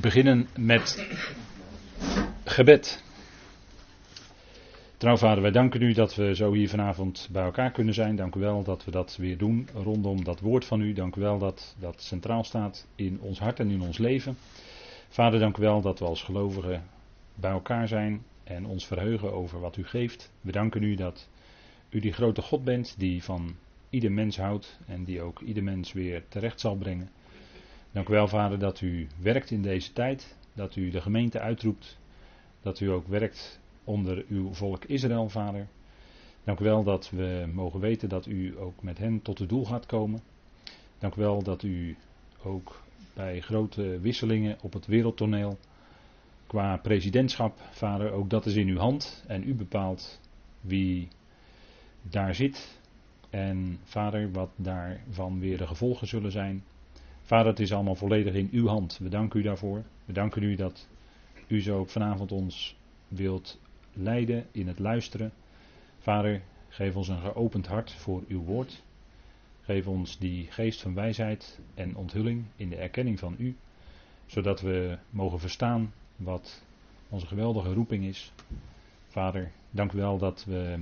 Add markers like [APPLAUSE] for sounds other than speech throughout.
beginnen met gebed. Trouw vader, wij danken u dat we zo hier vanavond bij elkaar kunnen zijn. Dank u wel dat we dat weer doen rondom dat woord van u. Dank u wel dat dat centraal staat in ons hart en in ons leven. Vader, dank u wel dat we als gelovigen bij elkaar zijn en ons verheugen over wat u geeft. We danken u dat u die grote God bent die van ieder mens houdt en die ook ieder mens weer terecht zal brengen. Dank u wel, Vader, dat u werkt in deze tijd, dat u de gemeente uitroept, dat u ook werkt onder uw volk Israël, Vader. Dank u wel dat we mogen weten dat u ook met hen tot het doel gaat komen. Dank u wel dat u ook bij grote wisselingen op het wereldtoneel qua presidentschap, Vader, ook dat is in uw hand en u bepaalt wie daar zit en Vader, wat daarvan weer de gevolgen zullen zijn. Vader, het is allemaal volledig in uw hand. We danken u daarvoor. We danken u dat u zo vanavond ons wilt leiden in het luisteren. Vader, geef ons een geopend hart voor uw woord. Geef ons die geest van wijsheid en onthulling in de erkenning van u, zodat we mogen verstaan wat onze geweldige roeping is. Vader, dank u wel dat we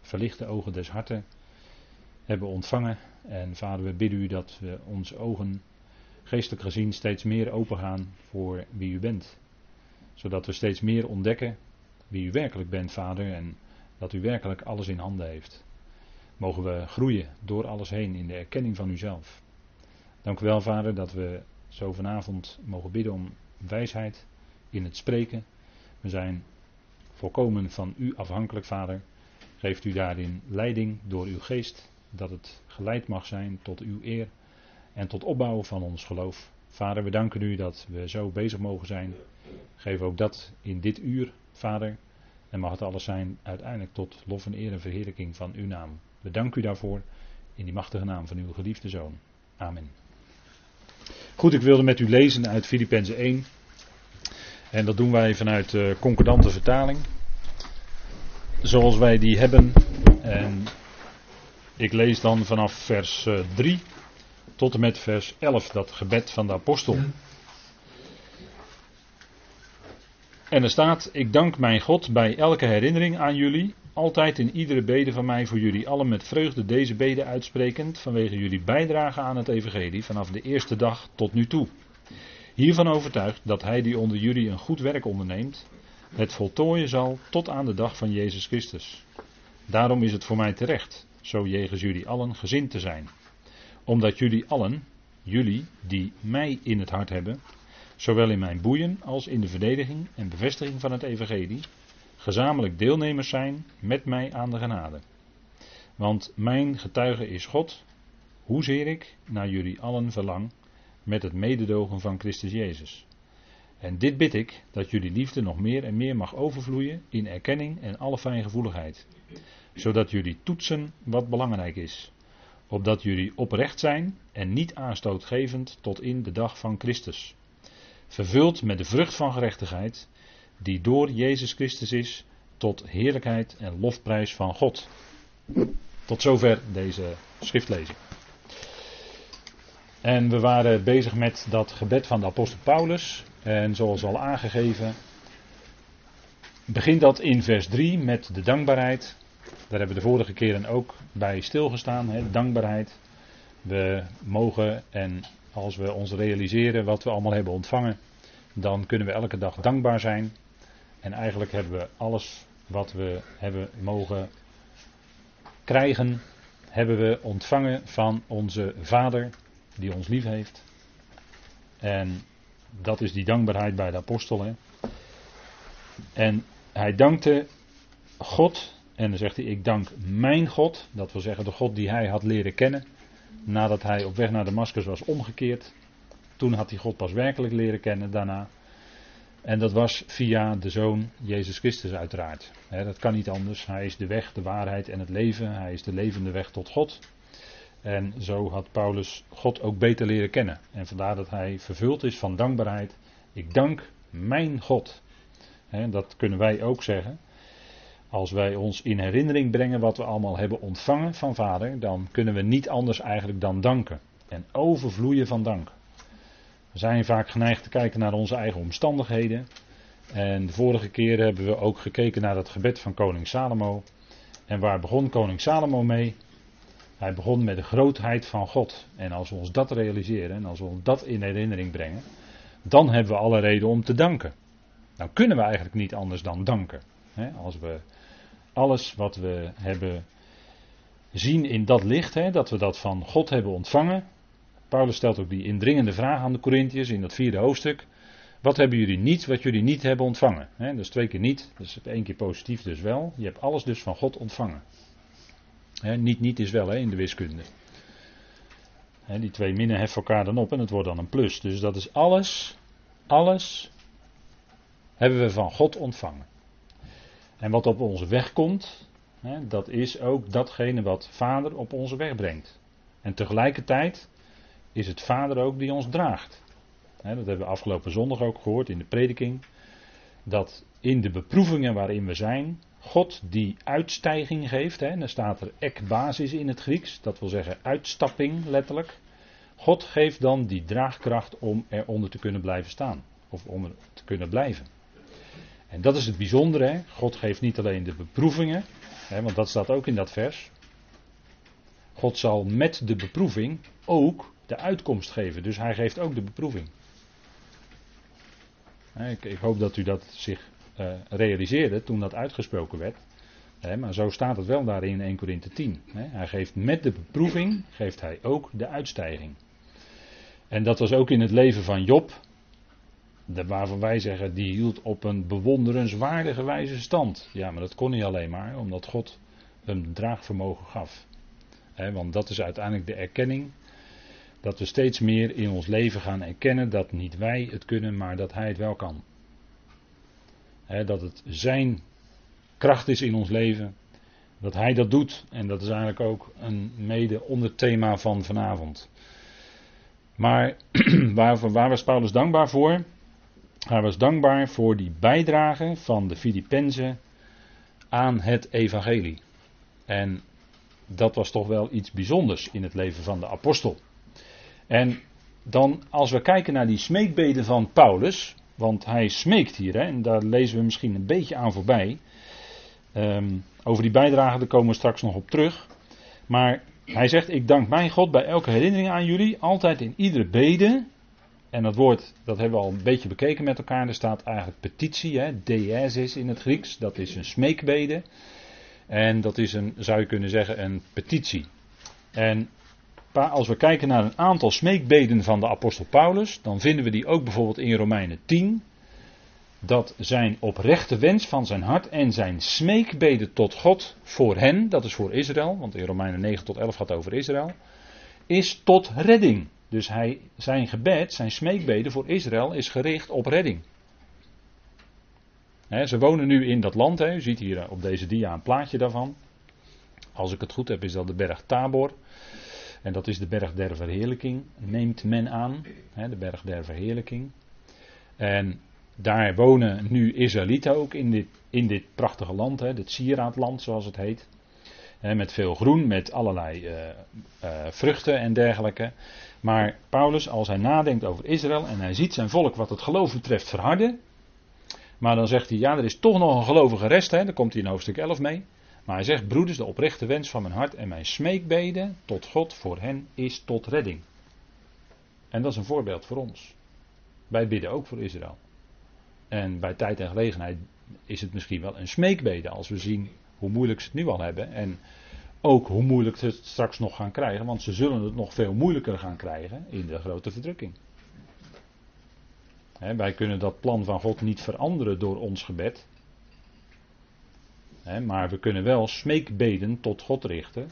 verlichte ogen des harten hebben ontvangen. En vader, we bidden u dat we onze ogen geestelijk gezien steeds meer opengaan voor wie u bent. Zodat we steeds meer ontdekken wie u werkelijk bent, vader, en dat u werkelijk alles in handen heeft. Mogen we groeien door alles heen in de erkenning van uzelf. Dank u wel, vader, dat we zo vanavond mogen bidden om wijsheid in het spreken. We zijn volkomen van u afhankelijk, vader. Geeft u daarin leiding door uw geest, dat het geleid mag zijn tot uw eer en tot opbouwen van ons geloof. Vader, we danken u dat we zo bezig mogen zijn. Geef ook dat in dit uur, Vader. En mag het alles zijn uiteindelijk tot lof en eer en verheerlijking van uw naam. We danken u daarvoor in die machtige naam van uw geliefde Zoon. Amen. Goed, ik wilde met u lezen uit Filippenzen 1. En dat doen wij vanuit de concordante vertaling. Zoals wij die hebben. En ik lees dan vanaf vers 3 tot en met vers 11, dat gebed van de apostel. En er staat: Ik dank mijn God bij elke herinnering aan jullie, altijd in iedere bede van mij voor jullie allen met vreugde deze bede uitsprekend, vanwege jullie bijdrage aan het Evangelie vanaf de eerste dag tot nu toe. Hiervan overtuigd dat Hij die onder jullie een goed werk onderneemt, het voltooien zal tot aan de dag van Jezus Christus. Daarom is het voor mij terecht, zo jegens jullie allen gezind te zijn omdat jullie allen, jullie die mij in het hart hebben, zowel in mijn boeien als in de verdediging en bevestiging van het evangelie, gezamenlijk deelnemers zijn met mij aan de genade. Want mijn getuige is God, hoezeer ik naar jullie allen verlang met het mededogen van Christus Jezus. En dit bid ik, dat jullie liefde nog meer en meer mag overvloeien in erkenning en alle fijngevoeligheid, zodat jullie toetsen wat belangrijk is, opdat jullie oprecht zijn en niet aanstootgevend tot in de dag van Christus. Vervuld met de vrucht van gerechtigheid, die door Jezus Christus is, tot heerlijkheid en lofprijs van God. Tot zover deze schriftlezing. En we waren bezig met dat gebed van de apostel Paulus. En zoals al aangegeven, begint dat in vers 3 met de dankbaarheid. Daar hebben we de vorige keren ook bij stilgestaan, hè, dankbaarheid. We mogen en als we ons realiseren wat we allemaal hebben ontvangen, dan kunnen we elke dag dankbaar zijn. En eigenlijk hebben we alles wat we hebben mogen krijgen, hebben we ontvangen van onze Vader die ons lief heeft. En dat is die dankbaarheid bij de apostel. Hè. En hij dankte God en dan zegt hij: Ik dank mijn God. Dat wil zeggen de God die hij had leren kennen. Nadat hij op weg naar Damascus was omgekeerd. Toen had hij God pas werkelijk leren kennen daarna. En dat was via de Zoon Jezus Christus uiteraard. dat kan niet anders. Hij is de weg, de waarheid en het leven. Hij is de levende weg tot God. En zo had Paulus God ook beter leren kennen. En vandaar dat hij vervuld is van dankbaarheid. Ik dank mijn God. dat kunnen wij ook zeggen. Als wij ons in herinnering brengen wat we allemaal hebben ontvangen van Vader, dan kunnen we niet anders eigenlijk dan danken. En overvloeien van dank. We zijn vaak geneigd te kijken naar onze eigen omstandigheden. En de vorige keer hebben we ook gekeken naar het gebed van koning Salomo. En waar begon koning Salomo mee? Hij begon met de grootheid van God. En als we ons dat realiseren en als we ons dat in herinnering brengen, dan hebben we alle reden om te danken. Dan kunnen we eigenlijk niet anders dan danken. Als we alles wat we hebben zien in dat licht, dat we dat van God hebben ontvangen. Paulus stelt ook die indringende vraag aan de Corinthiërs in dat vierde hoofdstuk. Wat hebben jullie niet wat jullie niet hebben ontvangen? He, dat is twee keer niet, dat is één keer positief dus wel. Je hebt alles dus van God ontvangen. niet niet is wel in de wiskunde. die twee minnen heffen elkaar dan op en het wordt dan een plus. Dus dat is alles, alles hebben we van God ontvangen. En wat op onze weg komt, dat is ook datgene wat Vader op onze weg brengt. En tegelijkertijd is het Vader ook die ons draagt. dat hebben we afgelopen zondag ook gehoord in de prediking. Dat in de beproevingen waarin we zijn, God die uitstijging geeft. Hè, dan staat er ekbasis in het Grieks, dat wil zeggen uitstapping letterlijk. God geeft dan die draagkracht om eronder te kunnen blijven staan. Of onder te kunnen blijven. En dat is het bijzondere. Hè? God geeft niet alleen de beproevingen, hè, want dat staat ook in dat vers. God zal met de beproeving ook de uitkomst geven. Dus hij geeft ook de beproeving. Ik, ik hoop dat u dat zich uh, realiseerde toen dat uitgesproken werd. maar zo staat het wel daar in 1 Korinthe 10. Hij geeft met de beproeving, geeft hij ook de uitstijging. En dat was ook in het leven van Job waarvan wij zeggen, die hield op een bewonderenswaardige wijze stand. Ja, maar dat kon niet alleen maar, omdat God een draagvermogen gaf. want dat is uiteindelijk de erkenning dat we steeds meer in ons leven gaan erkennen dat niet wij het kunnen, maar dat Hij het wel kan. dat het Zijn kracht is in ons leven, dat Hij dat doet. En dat is eigenlijk ook een mede onderthema van vanavond. Maar [CLEARS THROAT] waar, waar was Paulus dankbaar voor? Hij was dankbaar voor die bijdrage van de Filippenzen aan het evangelie. En dat was toch wel iets bijzonders in het leven van de apostel. En dan als we kijken naar die smeekbeden van Paulus, want hij smeekt hier, hè, en daar lezen we misschien een beetje aan voorbij. Ehm, over die bijdrage, daar komen we straks nog op terug. Maar hij zegt: Ik dank mijn God bij elke herinnering aan jullie, altijd in iedere bede en dat woord, dat hebben we al een beetje bekeken met elkaar. Er staat eigenlijk petitie, hè, is in het Grieks. Dat is een smeekbede. En dat is een, zou je kunnen zeggen, een petitie. En als we kijken naar een aantal smeekbeden van de apostel Paulus, dan vinden we die ook bijvoorbeeld in Romeinen 10. Dat zijn oprechte wens van zijn hart en zijn smeekbeden tot God voor hen, dat is voor Israël, want in Romeinen 9 tot 11 gaat over Israël, is tot redding. Dus hij, zijn gebed, zijn smeekbeden voor Israël is gericht op redding. ze wonen nu in dat land. u ziet hier op deze dia een plaatje daarvan. Als ik het goed heb, is dat de berg Tabor. En dat is de berg der verheerlijking, neemt men aan. de berg der verheerlijking. En daar wonen nu Israëlieten ook in dit, in dit prachtige land, hè, dit sieraadland zoals het heet. met veel groen, met allerlei uh, uh, vruchten en dergelijke. Maar Paulus, als hij nadenkt over Israël en hij ziet zijn volk wat het geloof betreft verharden. Maar dan zegt hij, ja, er is toch nog een gelovige rest, hè, daar komt hij in hoofdstuk 11 mee. Maar hij zegt, broeders, de oprechte wens van mijn hart en mijn smeekbeden tot God voor hen is tot redding. En dat is een voorbeeld voor ons. Wij bidden ook voor Israël. En bij tijd en gelegenheid is het misschien wel een smeekbede als we zien hoe moeilijk ze het nu al hebben. En ook hoe moeilijk ze het straks nog gaan krijgen, want ze zullen het nog veel moeilijker gaan krijgen in de grote verdrukking. wij kunnen dat plan van God niet veranderen door ons gebed. maar we kunnen wel smeekbeden tot God richten.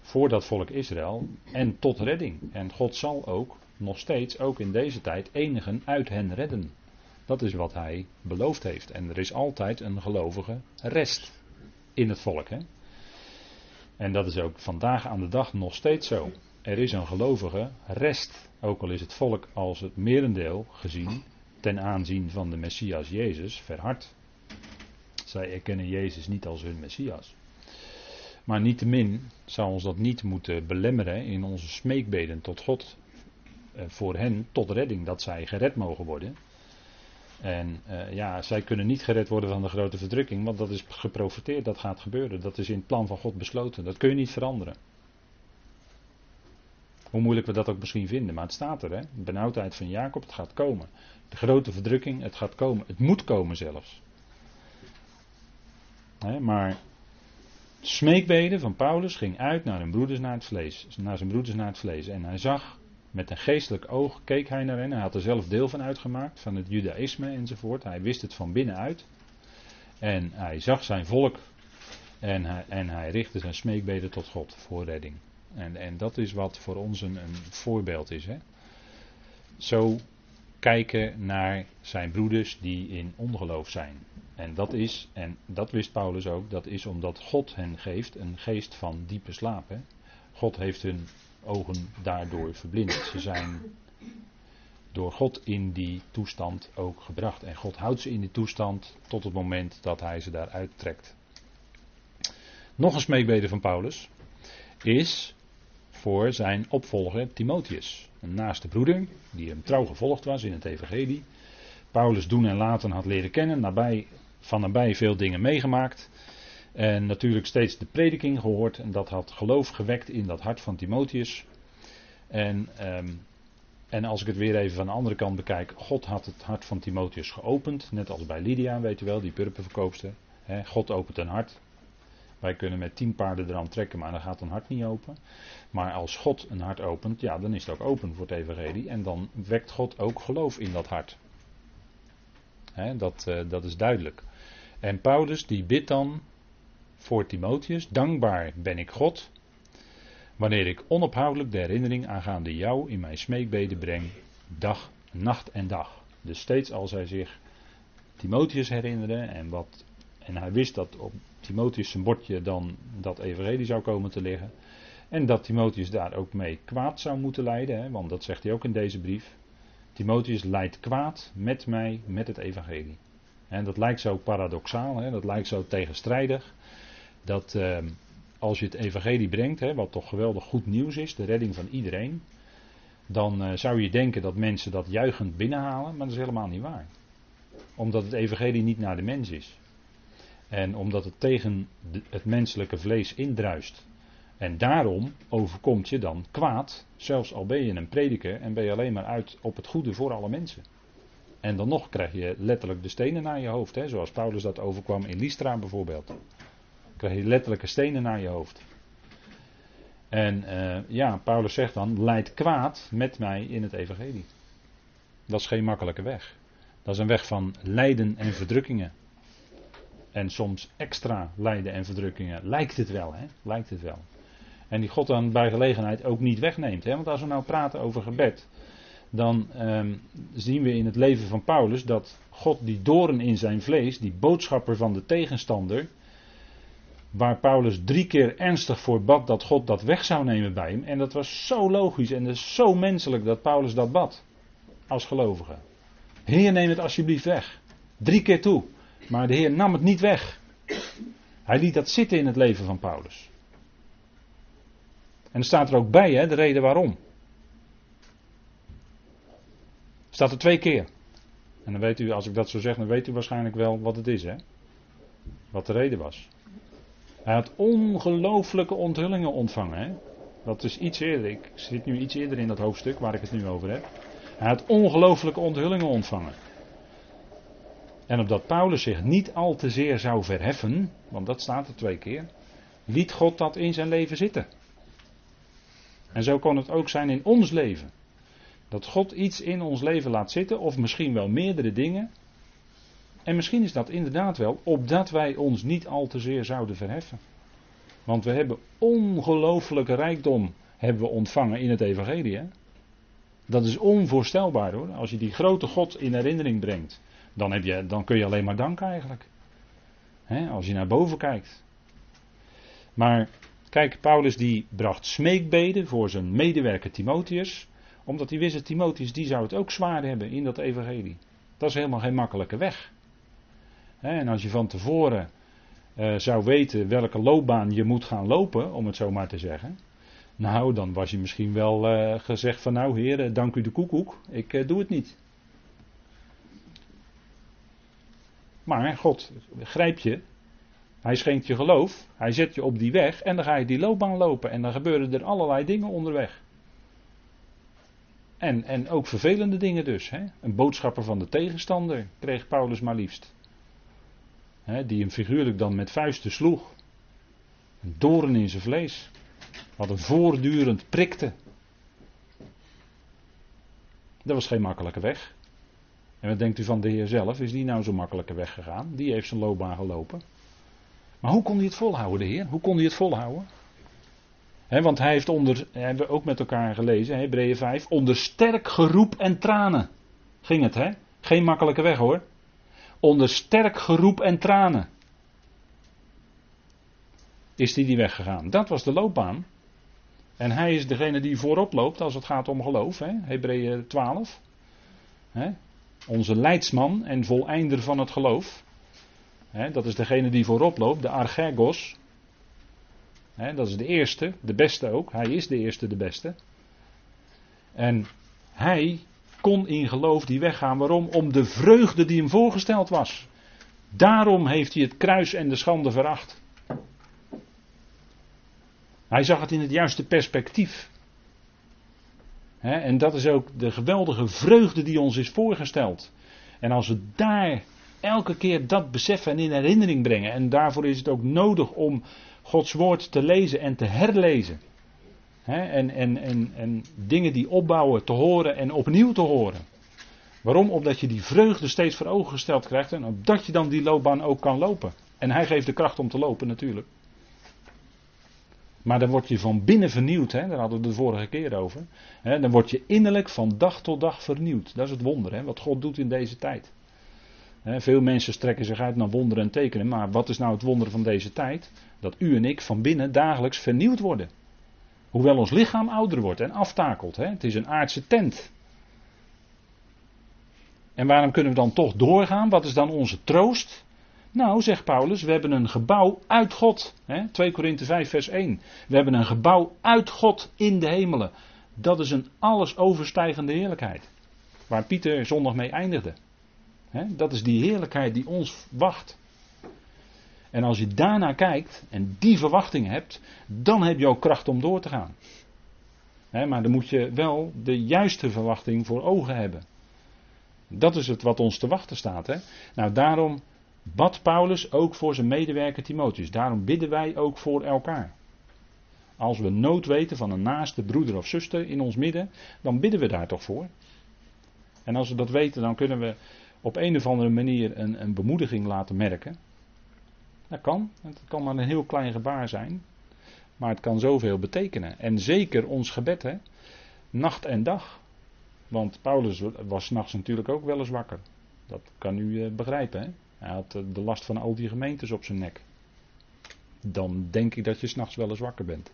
Voor dat volk Israël. En tot redding. En God zal ook nog steeds, ook in deze tijd, enigen uit hen redden. Dat is wat hij beloofd heeft. En er is altijd een gelovige rest in het volk. Hè? En dat is ook vandaag aan de dag nog steeds zo. Er is een gelovige rest, ook al is het volk als het merendeel gezien ten aanzien van de Messias Jezus verhard. Zij erkennen Jezus niet als hun Messias. Maar niettemin zou ons dat niet moeten belemmeren in onze smeekbeden tot God eh, voor hen tot redding, dat zij gered mogen worden. En uh, ja, zij kunnen niet gered worden van de grote verdrukking, want dat is geprofiteerd, dat gaat gebeuren. Dat is in het plan van God besloten. Dat kun je niet veranderen. Hoe moeilijk we dat ook misschien vinden, maar het staat er, hè? De benauwdheid van Jacob, het gaat komen. De grote verdrukking, het gaat komen. Het moet komen zelfs. Hè, maar smeekbeden van Paulus ging uit naar, hun broeders naar, het vlees, naar zijn broeders naar het vlees. En hij zag met een geestelijk oog, keek hij naar hen. Hij had er zelf deel van uitgemaakt, van het judaïsme enzovoort. Hij wist het van binnenuit. En hij zag zijn volk en hij, en hij richtte zijn smeekbeden tot God voor redding. En, en dat is wat voor ons een, een voorbeeld is. Hè? Zo kijken naar zijn broeders die in ongeloof zijn. En dat is, en dat wist Paulus ook, dat is omdat God hen geeft een geest van diepe slaap. God heeft hun ogen daardoor verblind. Ze zijn door God in die toestand ook gebracht. En God houdt ze in die toestand tot het moment dat hij ze daaruit trekt. Nog een smeekbede van Paulus is voor zijn opvolger Timotheus. Een naaste broeder die hem trouw gevolgd was in het evangelie. Paulus doen en laten had leren kennen, nabij, van nabij veel dingen meegemaakt. En natuurlijk steeds de prediking gehoord en dat had geloof gewekt in dat hart van Timotheus. En, ehm, en als ik het weer even van de andere kant bekijk, God had het hart van Timotheus geopend, net als bij Lydia, weet u wel, die purperverkoopster. God opent een hart. Wij kunnen met tien paarden eraan trekken, maar dan gaat een hart niet open. Maar als God een hart opent, ja, dan is het ook open voor het evangelie. En dan wekt God ook geloof in dat hart. dat, uh, dat is duidelijk. En Paulus die bidt dan voor Timotheus, dankbaar ben ik God, wanneer ik onophoudelijk de herinnering aangaande jou in mijn smeekbeden breng, dag, nacht en dag. Dus steeds als hij zich Timotheus herinnerde en, wat, en hij wist dat op Timotheus zijn bordje dan dat evangelie zou komen te liggen. En dat Timotheus daar ook mee kwaad zou moeten lijden, hè, want dat zegt hij ook in deze brief. Timotheus leidt kwaad met mij, met het evangelie. En dat lijkt zo paradoxaal, hè, dat lijkt zo tegenstrijdig. Dat eh, als je het evangelie brengt, hè, wat toch geweldig goed nieuws is, de redding van iedereen. Dan eh, zou je denken dat mensen dat juichend binnenhalen, maar dat is helemaal niet waar. Omdat het evangelie niet naar de mens is. En omdat het tegen het menselijke vlees indruist. En daarom overkomt je dan kwaad, zelfs al ben je een prediker en ben je alleen maar uit op het goede voor alle mensen. En dan nog krijg je letterlijk de stenen naar je hoofd, hè, zoals Paulus dat overkwam in Lystra bijvoorbeeld. Krijg je letterlijke stenen naar je hoofd. En uh, ja, Paulus zegt dan, leid kwaad met mij in het evangelie. Dat is geen makkelijke weg. Dat is een weg van lijden en verdrukkingen. En soms extra lijden en verdrukkingen. Lijkt het wel, hè? Lijkt het wel. En die God dan bij gelegenheid ook niet wegneemt. Hè? Want als we nou praten over gebed, dan ehm, zien we in het leven van Paulus dat God die doorn in zijn vlees, die boodschapper van de tegenstander, waar Paulus drie keer ernstig voor bad dat God dat weg zou nemen bij hem. En dat was zo logisch en dus zo menselijk dat Paulus dat bad. Als gelovige. Heer, neem het alsjeblieft weg. Drie keer toe. Maar de Heer nam het niet weg. Hij liet dat zitten in het leven van Paulus. En er staat er ook bij, hè, de reden waarom. Staat er twee keer. En dan weet u, als ik dat zo zeg, dan weet u waarschijnlijk wel wat het is, hè? Wat de reden was. Hij had ongelooflijke onthullingen ontvangen, hè? Dat is iets eerder. Ik zit nu iets eerder in dat hoofdstuk waar ik het nu over heb. Hij had ongelooflijke onthullingen ontvangen. En opdat Paulus zich niet al te zeer zou verheffen, want dat staat er twee keer, liet God dat in zijn leven zitten. En zo kon het ook zijn in ons leven. Dat God iets in ons leven laat zitten, of misschien wel meerdere dingen. En misschien is dat inderdaad wel, opdat wij ons niet al te zeer zouden verheffen. Want we hebben ongelooflijke rijkdom hebben we ontvangen in het evangelie. Hè? Dat is onvoorstelbaar hoor, als je die grote God in herinnering brengt. Dan, heb je, dan kun je alleen maar danken eigenlijk. als je naar boven kijkt. Maar kijk, Paulus die bracht smeekbeden voor zijn medewerker Timotheus. Omdat hij wist dat Timotheus die zou het ook zwaar hebben in dat evangelie. Dat is helemaal geen makkelijke weg. En als je van tevoren uh, zou weten welke loopbaan je moet gaan lopen, om het zo maar te zeggen. Nou, dan was je misschien wel uh, gezegd van nou heer, dank u de koekoek, ik uh, doe het niet. Maar God grijpt je, hij schenkt je geloof, hij zet je op die weg en dan ga je die loopbaan lopen en dan gebeuren er allerlei dingen onderweg. En, en ook vervelende dingen dus. Hè? Een boodschapper van de tegenstander kreeg Paulus maar liefst. Hè, die hem figuurlijk dan met vuisten sloeg. Een doorn in zijn vlees. Wat hem voortdurend prikte. Dat was geen makkelijke weg. En wat denkt u van de Heer zelf? Is die nou zo'n makkelijke weg gegaan? Die heeft zijn loopbaan gelopen. Maar hoe kon hij het volhouden, de Heer? Hoe kon hij het volhouden? want hij heeft onder, hebben we ook met elkaar gelezen, Hebreeën 5, onder sterk geroep en tranen ging het, hè? Geen makkelijke weg hoor. Onder sterk geroep en tranen is hij die weggegaan. Dat was de loopbaan. En hij is degene die voorop loopt als het gaat om geloof, hè? Hebreeën 12. Hè? Onze leidsman en voleinder van het geloof. Hè? Dat is degene die voorop loopt, de archegos dat is de eerste, de beste ook. Hij is de eerste, de beste. En hij kon in geloof die weggaan. Waarom? Om de vreugde die hem voorgesteld was. Daarom heeft hij het kruis en de schande veracht. Hij zag het in het juiste perspectief. en dat is ook de geweldige vreugde die ons is voorgesteld. En als we daar elke keer dat beseffen en in herinnering brengen. En daarvoor is het ook nodig om Gods woord te lezen en te herlezen. En, en, en, en dingen die opbouwen te horen en opnieuw te horen. Waarom? Omdat je die vreugde steeds voor ogen gesteld krijgt en omdat je dan die loopbaan ook kan lopen. En hij geeft de kracht om te lopen natuurlijk. Maar dan word je van binnen vernieuwd, hè? daar hadden we de vorige keer over. dan word je innerlijk van dag tot dag vernieuwd. Dat is het wonder, hè? wat God doet in deze tijd veel mensen strekken zich uit naar wonderen en tekenen. Maar wat is nou het wonder van deze tijd? Dat u en ik van binnen dagelijks vernieuwd worden. Hoewel ons lichaam ouder wordt en aftakelt. Het is een aardse tent. En waarom kunnen we dan toch doorgaan? Wat is dan onze troost? Nou, zegt Paulus, we hebben een gebouw uit God. 2 Korinthe 5, vers 1. We hebben een gebouw uit God in de hemelen. Dat is een alles overstijgende heerlijkheid. Waar Pieter zondag mee eindigde dat is die heerlijkheid die ons wacht. En als je daarnaar kijkt en die verwachting hebt, dan heb je ook kracht om door te gaan. maar dan moet je wel de juiste verwachting voor ogen hebben. Dat is het wat ons te wachten staat. Nou, daarom bad Paulus ook voor zijn medewerker Timotheus. Daarom bidden wij ook voor elkaar. Als we nood weten van een naaste broeder of zuster in ons midden, dan bidden we daar toch voor. En als we dat weten, dan kunnen we op een of andere manier een, een bemoediging laten merken. Dat kan. Het kan maar een heel klein gebaar zijn. Maar het kan zoveel betekenen. En zeker ons gebed, hè. Nacht en dag. Want Paulus was nachts natuurlijk ook wel eens wakker. Dat kan u eh, begrijpen, hè. Hij had eh, de last van al die gemeentes op zijn nek. Dan denk ik dat je s'nachts wel eens wakker bent.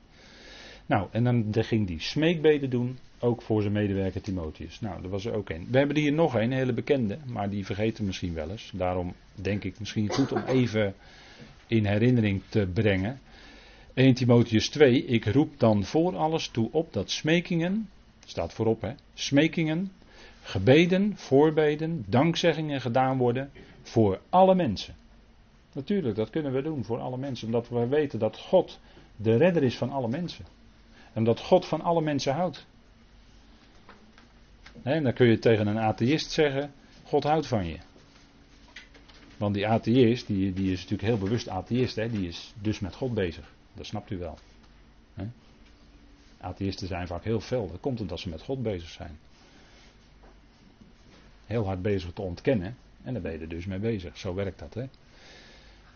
Nou, en dan ging hij smeekbeden doen, ook voor zijn medewerker Timotheus. Nou, dat was er ook een. We hebben hier nog een, een hele bekende, maar die vergeten misschien wel eens. Daarom denk ik misschien goed om even in herinnering te brengen. 1 Timotheus 2, ik roep dan voor alles toe op dat smekingen, staat voorop hè, smekingen, gebeden, voorbeden, dankzeggingen gedaan worden voor alle mensen. Natuurlijk, dat kunnen we doen voor alle mensen, omdat we weten dat God de redder is van alle mensen. En dat God van alle mensen houdt. En dan kun je tegen een atheïst zeggen: God houdt van je. Want die atheïst, die, die is natuurlijk heel bewust atheïst, hè? die is dus met God bezig. Dat snapt u wel. Hè? Atheïsten zijn vaak heel fel. Dat komt omdat ze met God bezig zijn. Heel hard bezig te ontkennen. En daar ben je er dus mee bezig. Zo werkt dat. Hè?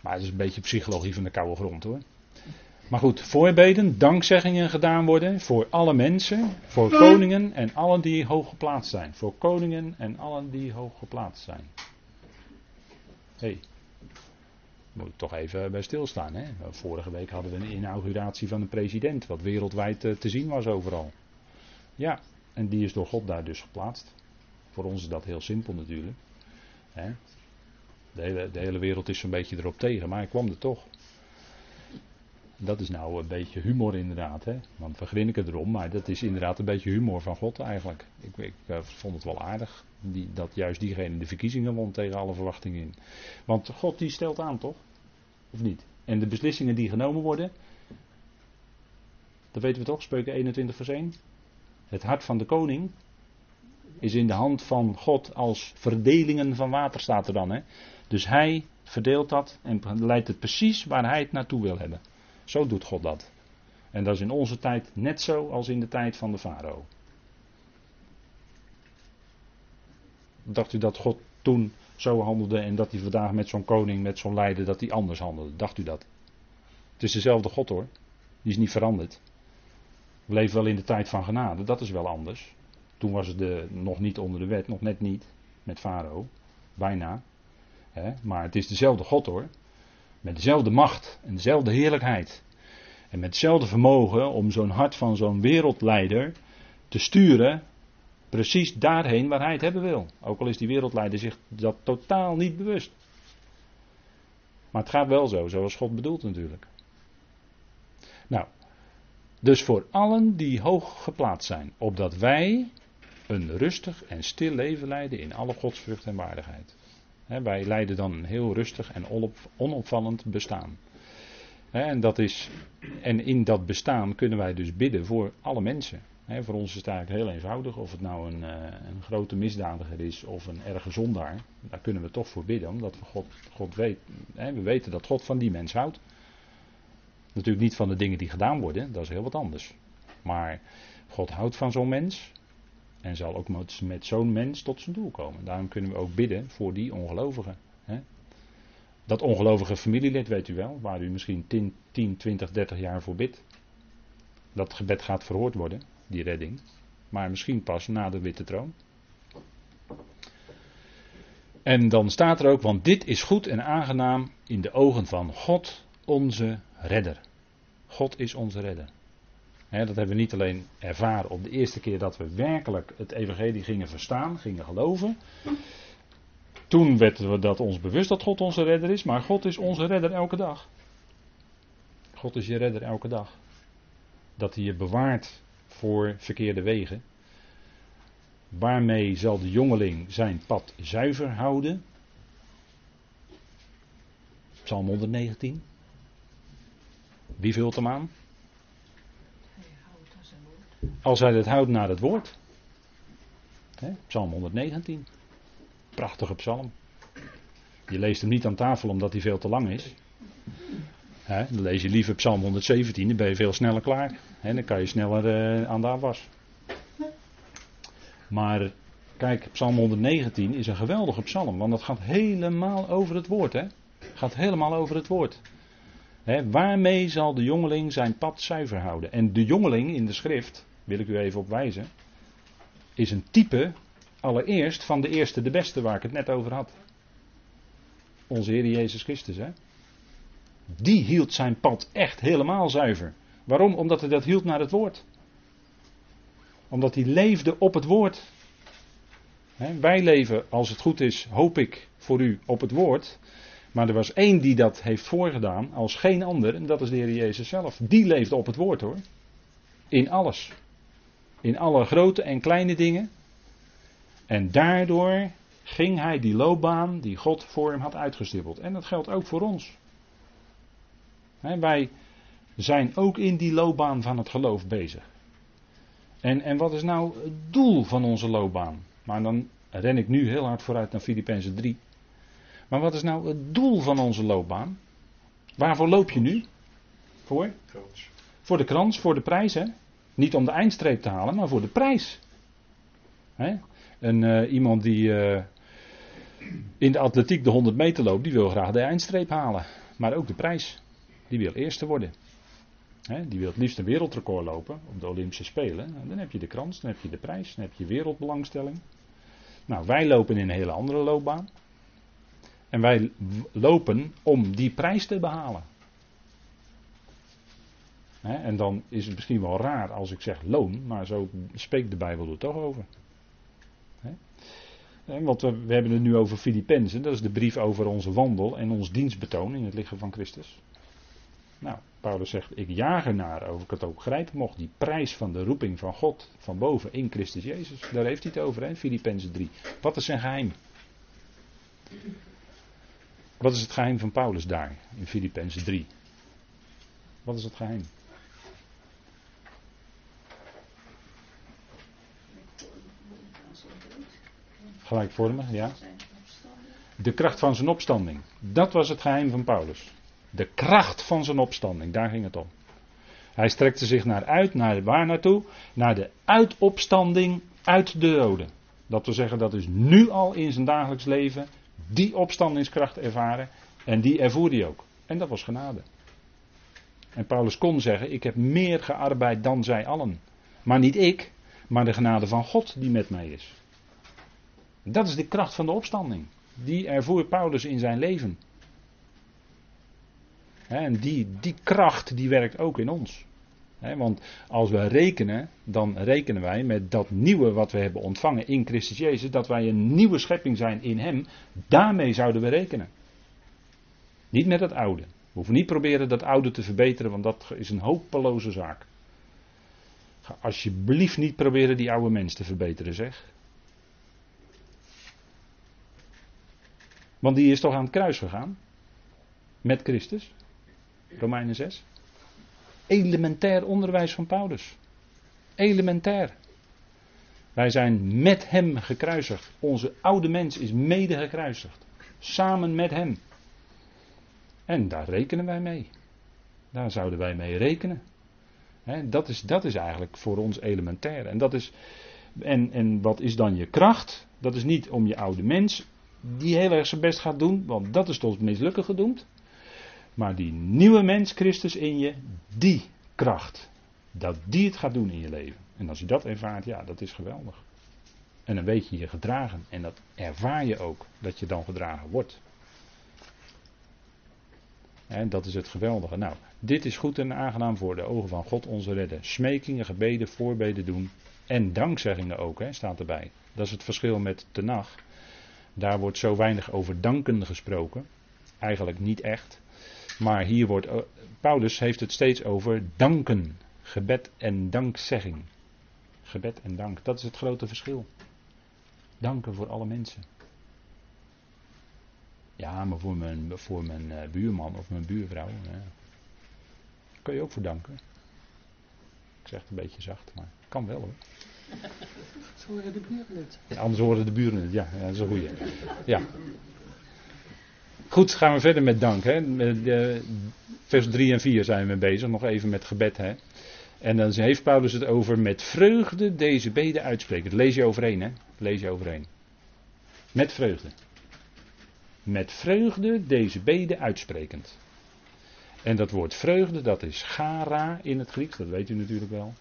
Maar het is een beetje psychologie van de koude grond hoor. Maar goed, voorbeden, dankzeggingen gedaan worden voor alle mensen, voor koningen en allen die hoog geplaatst zijn. Voor koningen en allen die hoog geplaatst zijn. Hé, hey, moet ik toch even bij stilstaan. Hè? Vorige week hadden we een inauguratie van een president, wat wereldwijd eh, te zien was overal. Ja, en die is door God daar dus geplaatst. Voor ons is dat heel simpel natuurlijk. De, hele, de hele wereld is zo'n beetje erop tegen, maar hij kwam er toch. Dat is nou een beetje humor inderdaad, hè? want we grinniken erom, maar dat is inderdaad een beetje humor van God eigenlijk. Ik, ik uh, vond het wel aardig die, dat juist diegene de verkiezingen won tegen alle verwachtingen in. Want God die stelt aan toch? Of niet? En de beslissingen die genomen worden, dat weten we toch, spreuken 21 vers 1. Het hart van de koning is in de hand van God als verdelingen van water staat er dan. Hè? Dus hij verdeelt dat en leidt het precies waar hij het naartoe wil hebben. Zo doet God dat. En dat is in onze tijd net zo als in de tijd van de farao. Dacht u dat God toen zo handelde en dat hij vandaag met zo'n koning, met zo'n leider, dat hij anders handelde? Dacht u dat? Het is dezelfde God hoor. Die is niet veranderd. We leven wel in de tijd van genade, dat is wel anders. Toen was het de, nog niet onder de wet, nog net niet, met Farao. Bijna. maar het is dezelfde God hoor. Met dezelfde macht en dezelfde heerlijkheid. En met hetzelfde vermogen om zo'n hart van zo'n wereldleider te sturen. Precies daarheen waar hij het hebben wil. Ook al is die wereldleider zich dat totaal niet bewust. Maar het gaat wel zo, zoals God bedoelt natuurlijk. Nou, dus voor allen die hoog geplaatst zijn, opdat wij een rustig en stil leven leiden in alle godsvrucht en waardigheid. Wij leiden dan een heel rustig en onopvallend bestaan. en, dat is, en in dat bestaan kunnen wij dus bidden voor alle mensen. voor ons is het eigenlijk heel eenvoudig. Of het nou een, eh, een, grote misdadiger is of een erge zondaar. Daar kunnen we toch voor bidden. Omdat God, God weet, we weten dat God van die mens houdt. Natuurlijk niet van de dingen die gedaan worden. Dat is heel wat anders. Maar God houdt van zo'n mens. En zal ook met zo'n mens tot zijn doel komen. Daarom kunnen we ook bidden voor die ongelovigen. Dat ongelovige familielid weet u wel, waar u misschien 10, 10, 20, 30 jaar voor bidt. Dat gebed gaat verhoord worden, die redding. Maar misschien pas na de witte troon. En dan staat er ook, want dit is goed en aangenaam in de ogen van God, onze redder. God is onze redder dat hebben we niet alleen ervaren op de eerste keer dat we werkelijk het evangelie gingen verstaan, gingen geloven. Toen werden we dat ons bewust dat God onze redder is, maar God is onze redder elke dag. God is je redder elke dag. Dat hij je bewaart voor verkeerde wegen. Waarmee zal de jongeling zijn pad zuiver houden? Psalm 119. Wie vult hem aan? Als hij het houdt naar het woord. psalm 119. Prachtige psalm. Je leest hem niet aan tafel omdat hij veel te lang is. dan lees je liever Psalm 117, dan ben je veel sneller klaar. dan kan je sneller uh, aan de afwas. Maar kijk, Psalm 119 is een geweldige psalm, want dat gaat helemaal over het woord. Hè? gaat helemaal over het woord. waarmee zal de jongeling zijn pad zuiver houden? En de jongeling in de schrift, wil ik u even op wijzen, is een type allereerst van de eerste, de beste waar ik het net over had. Onze Heer Jezus Christus, hè? Die hield zijn pad echt helemaal zuiver. Waarom? Omdat hij dat hield naar het woord. Omdat hij leefde op het woord. wij leven, als het goed is, hoop ik voor u op het woord. Maar er was één die dat heeft voorgedaan als geen ander. En dat is de Heer Jezus zelf. Die leefde op het woord hoor. In alles. In alle grote en kleine dingen. En daardoor ging hij die loopbaan die God voor hem had uitgestippeld. En dat geldt ook voor ons. wij zijn ook in die loopbaan van het geloof bezig. En, en wat is nou het doel van onze loopbaan? Maar dan ren ik nu heel hard vooruit naar Filippenzen 3. Maar wat is nou het doel van onze loopbaan? Waarvoor loop je nu? Voor? Voor de krans, voor de prijs, hè? Niet om de eindstreep te halen, maar voor de prijs. Hè? En uh, iemand die uh, in de atletiek de 100 meter loopt, die wil graag de eindstreep halen. Maar ook de prijs. Die wil eerste worden. Hè? Die wil het liefst een wereldrecord lopen op de Olympische Spelen. En dan heb je de krans, dan heb je de prijs, dan heb je wereldbelangstelling. Nou, wij lopen in een hele andere loopbaan. En wij lopen om die prijs te behalen en dan is het misschien wel raar als ik zeg loon, maar zo spreekt de Bijbel er toch over. want we, hebben het nu over Filippenzen, dat is de brief over onze wandel en ons dienstbetoon in het lichaam van Christus. Nou, Paulus zegt, ik jaag ernaar, of ik het ook grijpen mocht, die prijs van de roeping van God van boven in Christus Jezus. Daar heeft hij het over, hè, Filippenzen 3. Wat is zijn geheim? Wat is het geheim van Paulus daar, in Filippenzen 3? Wat is het geheim? Gelijkvormig, ja. De kracht van zijn opstanding. Dat was het geheim van Paulus. De kracht van zijn opstanding, daar ging het om. Hij strekte zich naar uit, naar waar naartoe? Naar de uitopstanding uit de doden. Dat wil zeggen, dat is nu al in zijn dagelijks leven die opstandingskracht ervaren. En die ervoer hij ook. En dat was genade. En Paulus kon zeggen: Ik heb meer gearbeid dan zij allen. Maar niet ik, maar de genade van God die met mij is. Dat is de kracht van de opstanding. Die ervoer Paulus in zijn leven. En die, die kracht die werkt ook in ons. Want als we rekenen, dan rekenen wij met dat nieuwe wat we hebben ontvangen in Christus Jezus, dat wij een nieuwe schepping zijn in Hem. Daarmee zouden we rekenen. Niet met het oude. We hoeven niet proberen dat oude te verbeteren, want dat is een hopeloze zaak. Ga alsjeblieft niet proberen die oude mens te verbeteren, zeg. Want die is toch aan het kruis gegaan? Met Christus? Romeinen 6. Elementair onderwijs van Paulus. Elementair. Wij zijn met hem gekruisigd. Onze oude mens is mede gekruisigd. Samen met hem. En daar rekenen wij mee. Daar zouden wij mee rekenen. dat, is, dat is eigenlijk voor ons elementair. En, dat is, en, en wat is dan je kracht? Dat is niet om je oude mens, die heel erg zijn best gaat doen, want dat is tot mislukken gedoemd. Maar die nieuwe mens, Christus in je, die kracht. Dat die het gaat doen in je leven. En als je dat ervaart, ja, dat is geweldig. En dan weet je je gedragen. En dat ervaar je ook, dat je dan gedragen wordt. En dat is het geweldige. Nou, dit is goed en aangenaam voor de ogen van God onze redder. Smekingen, gebeden, voorbeden doen. En dankzeggingen ook, hè, staat erbij. Dat is het verschil met Tenach. Daar wordt zo weinig over danken gesproken. Eigenlijk niet echt. Maar hier wordt, eh, Paulus heeft het steeds over danken. Gebed en dankzegging. Gebed en dank, dat is het grote verschil. Danken voor alle mensen. Ja, maar voor mijn, voor mijn eh, buurman of mijn buurvrouw. Kun je ook voor danken. Ik zeg het een beetje zacht, maar kan wel hoor. Zo horen de buren het. anders horen de buren het, ja, ja dat is een goeie. Ja. Goed, gaan we verder met dank. Hè. vers 3 en 4 zijn we bezig, nog even met gebed. Hè. En dan heeft Paulus het over met vreugde deze beden uitspreken. Dat lees je overheen, hè? lees je overheen. Met vreugde. Met vreugde deze beden uitsprekend. En dat woord vreugde, dat is gara in het Grieks, dat weet u natuurlijk wel.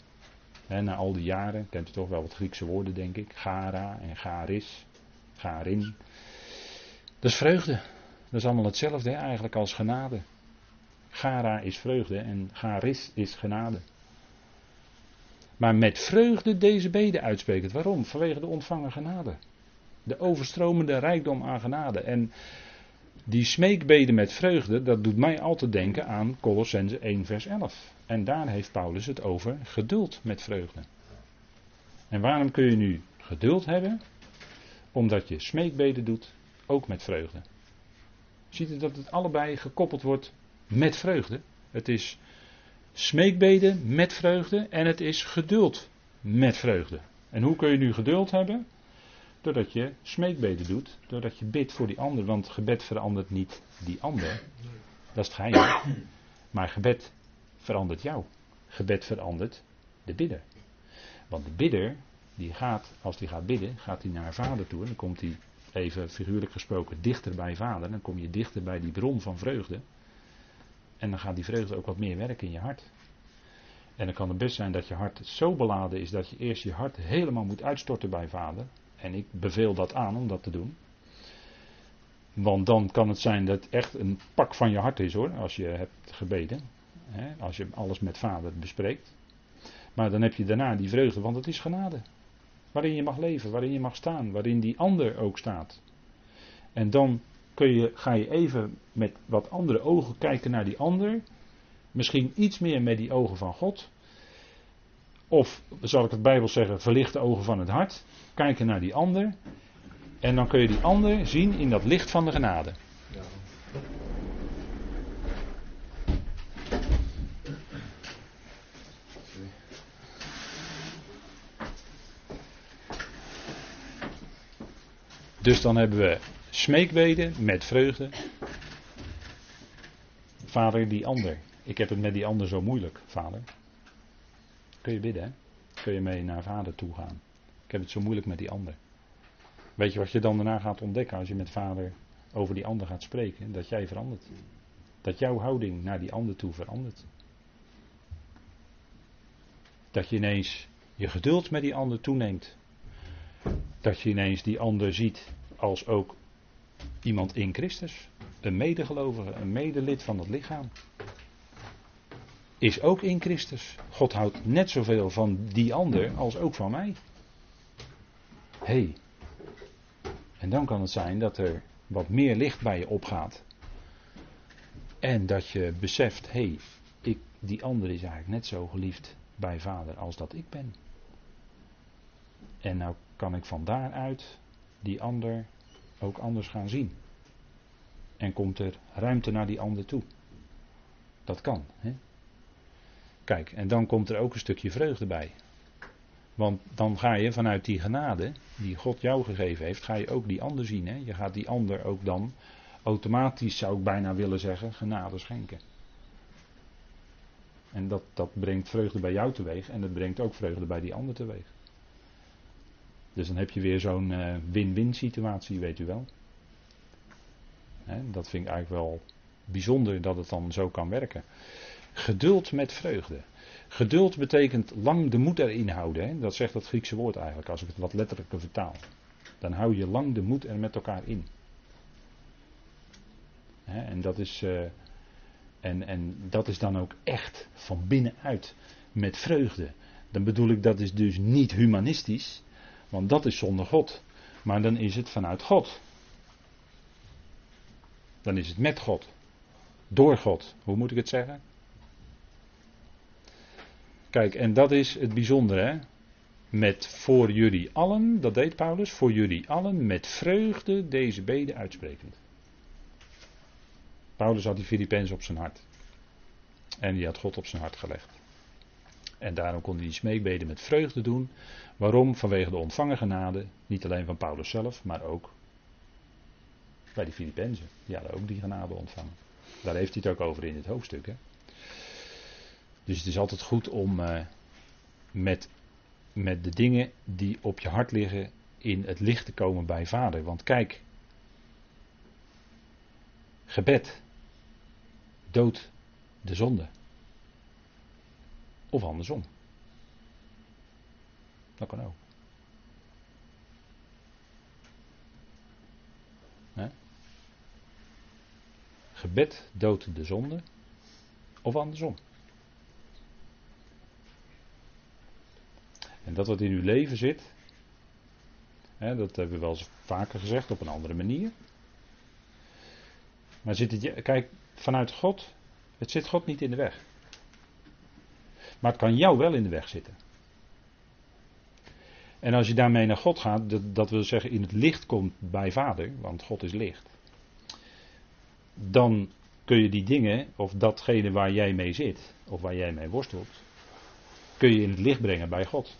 Na al die jaren kent u toch wel wat Griekse woorden, denk ik. Gara en garis, garin. Dat is vreugde. Dat is allemaal hetzelfde eigenlijk als genade. Gara is vreugde en garis is genade. Maar met vreugde deze beden uitspreken. Waarom? Vanwege de ontvangen genade. De overstromende rijkdom aan genade. En die smeekbeden met vreugde, dat doet mij altijd denken aan Colossense 1 vers 11. En daar heeft Paulus het over geduld met vreugde. En waarom kun je nu geduld hebben? Omdat je smeekbeden doet, ook met vreugde. Ziet u dat het allebei gekoppeld wordt met vreugde? Het is smeekbeden met vreugde en het is geduld met vreugde. En hoe kun je nu geduld hebben? Doordat je smeekbeden doet, doordat je bidt voor die ander, want gebed verandert niet die ander. Dat is het geheim. Maar gebed verandert jou. Gebed verandert de bidder. Want de bidder, die gaat, als die gaat bidden, gaat hij naar vader toe en dan komt hij even figuurlijk gesproken, dichter bij vader. Dan kom je dichter bij die bron van vreugde. En dan gaat die vreugde ook wat meer werken in je hart. En dan kan het best zijn dat je hart zo beladen is dat je eerst je hart helemaal moet uitstorten bij vader. En ik beveel dat aan om dat te doen. Want dan kan het zijn dat het echt een pak van je hart is hoor, als je hebt gebeden. Hè, als je alles met vader bespreekt. Maar dan heb je daarna die vreugde, want het is genade. Waarin je mag leven, waarin je mag staan, waarin die ander ook staat. En dan kun je, ga je even met wat andere ogen kijken naar die ander. Misschien iets meer met die ogen van God. Of, zal ik het Bijbel zeggen, verlichte ogen van het hart. Kijken naar die ander. En dan kun je die ander zien in dat licht van de genade. Ja. Dus dan hebben we smeekbeden met vreugde. Vader, die ander. Ik heb het met die ander zo moeilijk, vader. Kun je bidden, hè? Kun je mee naar vader toe gaan. Ik heb het zo moeilijk met die ander. Weet je wat je dan daarna gaat ontdekken als je met vader over die ander gaat spreken? Dat jij verandert. Dat jouw houding naar die ander toe verandert. Dat je ineens je geduld met die ander toeneemt. Dat je ineens die ander ziet als ook iemand in Christus. Een medegelovige, een medelid van het lichaam. Is ook in Christus. God houdt net zoveel van die ander als ook van mij. Hé. Hey. En dan kan het zijn dat er wat meer licht bij je opgaat. En dat je beseft, hé, hey, die ander is eigenlijk net zo geliefd bij vader als dat ik ben. En nou kan ik van daaruit die ander ook anders gaan zien. En komt er ruimte naar die ander toe. Dat kan. Hè? Kijk, en dan komt er ook een stukje vreugde bij. Want dan ga je vanuit die genade die God jou gegeven heeft, ga je ook die ander zien. Hè? Je gaat die ander ook dan automatisch, zou ik bijna willen zeggen, genade schenken. En dat, dat brengt vreugde bij jou teweeg en dat brengt ook vreugde bij die ander teweeg. Dus dan heb je weer zo'n uh, win-win situatie, weet u wel. Dat vind ik eigenlijk wel bijzonder dat het dan zo kan werken. Geduld met vreugde. Geduld betekent lang de moed erin houden. Hè? Dat zegt dat Griekse woord eigenlijk, als ik het wat letterlijker vertaal. Dan hou je lang de moed er met elkaar in. Hè? En, dat is, uh, en, en dat is dan ook echt van binnenuit met vreugde. Dan bedoel ik, dat is dus niet humanistisch. Want dat is zonder God. Maar dan is het vanuit God. Dan is het met God. Door God. Hoe moet ik het zeggen? Kijk, en dat is het bijzondere. Hè? Met voor jullie allen, dat deed Paulus, voor jullie allen met vreugde deze beden uitsprekend. Paulus had die Filipijns op zijn hart. En die had God op zijn hart gelegd. En daarom kon hij die smeekbeden met vreugde doen. Waarom? Vanwege de ontvangen genade. Niet alleen van Paulus zelf, maar ook bij die Filippenzen. Die hadden ook die genade ontvangen. Daar heeft hij het ook over in het hoofdstuk. Hè? Dus het is altijd goed om uh, met, met de dingen die op je hart liggen in het licht te komen bij Vader. Want kijk, gebed doodt de zonde. Of andersom. Dat kan ook. Gebed doodt de zonde. Of andersom. En dat wat in uw leven zit, dat hebben we wel eens vaker gezegd op een andere manier. Maar zit het, kijk, vanuit God, het zit God niet in de weg. Maar het kan jou wel in de weg zitten. En als je daarmee naar God gaat, dat, dat wil zeggen in het licht komt bij Vader, want God is licht. Dan kun je die dingen, of datgene waar jij mee zit, of waar jij mee worstelt, kun je in het licht brengen bij God.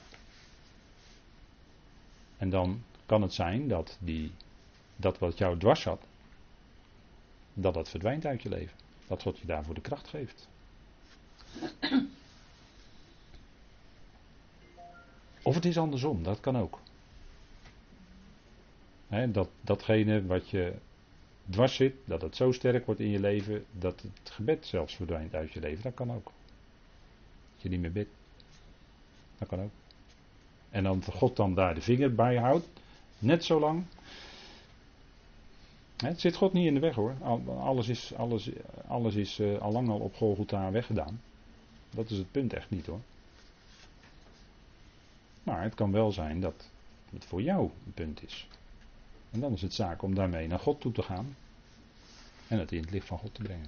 En dan kan het zijn dat die, dat wat jou dwars zat, dat dat verdwijnt uit je leven. Dat God je daarvoor de kracht geeft. Of het is andersom, dat kan ook. dat, datgene wat je dwars zit, dat het zo sterk wordt in je leven, dat het gebed zelfs verdwijnt uit je leven, dat kan ook. Dat je niet meer bidt. Dat kan ook. En dan God dan daar de vinger bij houdt, net zo lang. Het zit God niet in de weg hoor. Alles is, alles, alles is uh, al lang al op Golgotha weggedaan. Dat is het punt echt niet hoor. Maar het kan wel zijn dat het voor jou een punt is. En dan is het zaak om daarmee naar God toe te gaan. En het in het licht van God te brengen.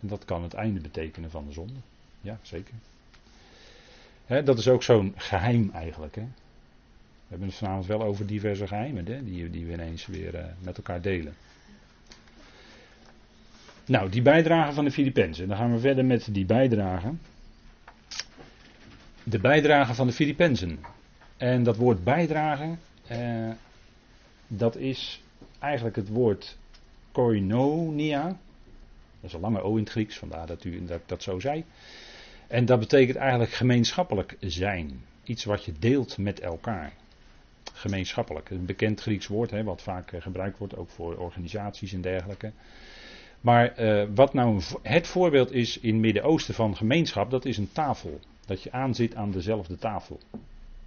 En dat kan het einde betekenen van de zonde. Ja, zeker. Dat is ook zo'n geheim eigenlijk. We hebben het vanavond wel over diverse geheimen die, die we ineens weer uh, met elkaar delen. Nou, die bijdrage van de Filippenzen. Dan gaan we verder met die bijdrage. De bijdrage van de Filippenzen. En dat woord bijdrage, eh, dat is eigenlijk het woord koinonia. Dat is een lange O in het Grieks, vandaar dat u dat, dat zo zei. En dat betekent eigenlijk gemeenschappelijk zijn. Iets wat je deelt met elkaar. Gemeenschappelijk. Een bekend Grieks woord, hè, wat vaak eh, gebruikt wordt, ook voor organisaties en dergelijke. Maar uh, wat nou het voorbeeld is in het Midden-Oosten van gemeenschap, dat is een tafel. Dat je aanzit aan dezelfde tafel.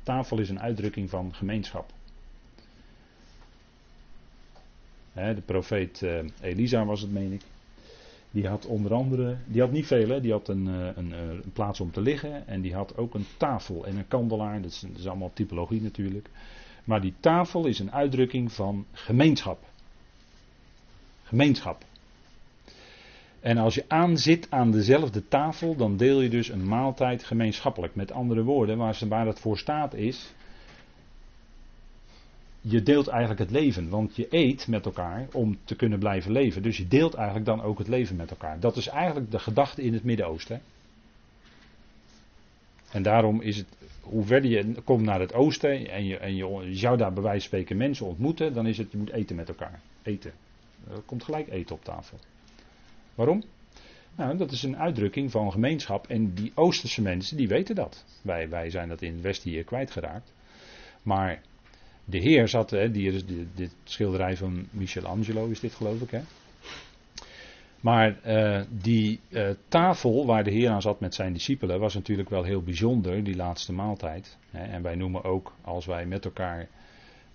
Tafel is een uitdrukking van gemeenschap. de profeet uh, Elisa was het, meen ik. Die had onder andere, die had niet veel, hè? die had een, eh, een, een, plaats om te liggen en die had ook een tafel en een kandelaar. Dat is, dat is allemaal typologie natuurlijk. Maar die tafel is een uitdrukking van gemeenschap. Gemeenschap. En als je aanzit aan dezelfde tafel, dan deel je dus een maaltijd gemeenschappelijk. Met andere woorden, waar, ze, waar het voor staat is. Je deelt eigenlijk het leven, want je eet met elkaar om te kunnen blijven leven. Dus je deelt eigenlijk dan ook het leven met elkaar. Dat is eigenlijk de gedachte in het Midden-Oosten. En daarom is het, hoe verder je komt naar het oosten en je, en je, je zou daar bij wijze van spreken mensen ontmoeten, dan is het, je moet eten met elkaar. Eten. Er komt gelijk eten op tafel. Waarom? Nou, dat is een uitdrukking van gemeenschap. En die Oosterse mensen, die weten dat. Wij, wij zijn dat in het Westen hier kwijtgeraakt. Maar de Heer zat, hè, die dit schilderij van Michelangelo is dit geloof ik, hè? Maar uh, die uh, tafel waar de Heer aan zat met zijn discipelen was natuurlijk wel heel bijzonder, die laatste maaltijd. Hè? En wij noemen ook, als wij met elkaar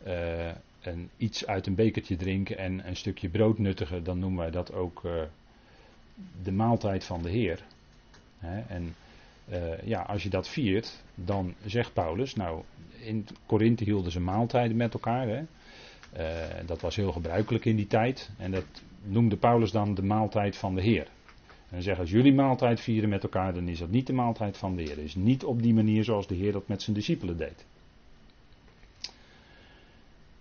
uh, een, iets uit een bekertje drinken en een stukje brood nuttigen, dan noemen wij dat ook de maaltijd van de Heer. En uh, ja, als je dat viert, dan zegt Paulus, nou, in Korinthe hielden ze maaltijden met elkaar. Hè? Uh, dat was heel gebruikelijk in die tijd. En dat noemde Paulus dan de maaltijd van de Heer. En zeggen als jullie maaltijd vieren met elkaar, dan is dat niet de maaltijd van de Heer. Het is niet op die manier zoals de Heer dat met zijn discipelen deed.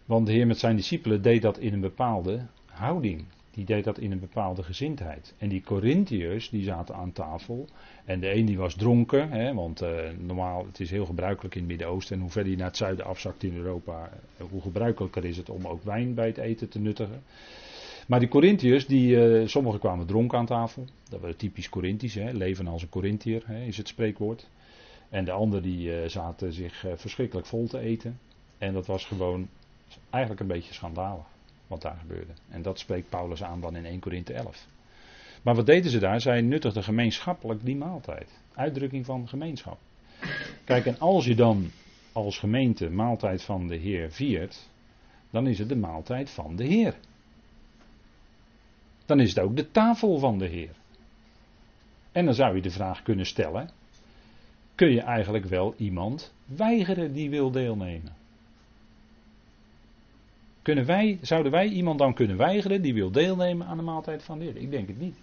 Want de Heer met zijn discipelen deed dat in een bepaalde houding die deed dat in een bepaalde gezindheid. En die Corinthiërs, die zaten aan tafel. En de een die was dronken, hè, want uh, normaal, het is heel gebruikelijk in het Midden-Oosten. En hoe verder je naar het zuiden afzakt in Europa, uh, hoe gebruikelijker is het om ook wijn bij het eten te nuttigen. Maar die Corinthiërs, die, uh, sommigen kwamen dronken aan tafel. Dat was typisch Corinthisch, hè, leven als een Corinthiër, is het spreekwoord. En de anderen die zaten zich verschrikkelijk vol te eten. En dat was gewoon eigenlijk een beetje schandalig wat daar gebeurde. En dat spreekt Paulus aan dan in 1 Korinthe 11. Maar wat deden ze daar? Zij nuttigden gemeenschappelijk die maaltijd. Uitdrukking van gemeenschap. Kijk, en als je dan als gemeente maaltijd van de Heer viert, dan is het de maaltijd van de Heer. Dan is het ook de tafel van de Heer. En dan zou je de vraag kunnen stellen: kun je eigenlijk wel iemand weigeren die wil deelnemen? Kunnen wij, zouden wij iemand dan kunnen weigeren die wil deelnemen aan de maaltijd van de Heer? Ik denk het niet.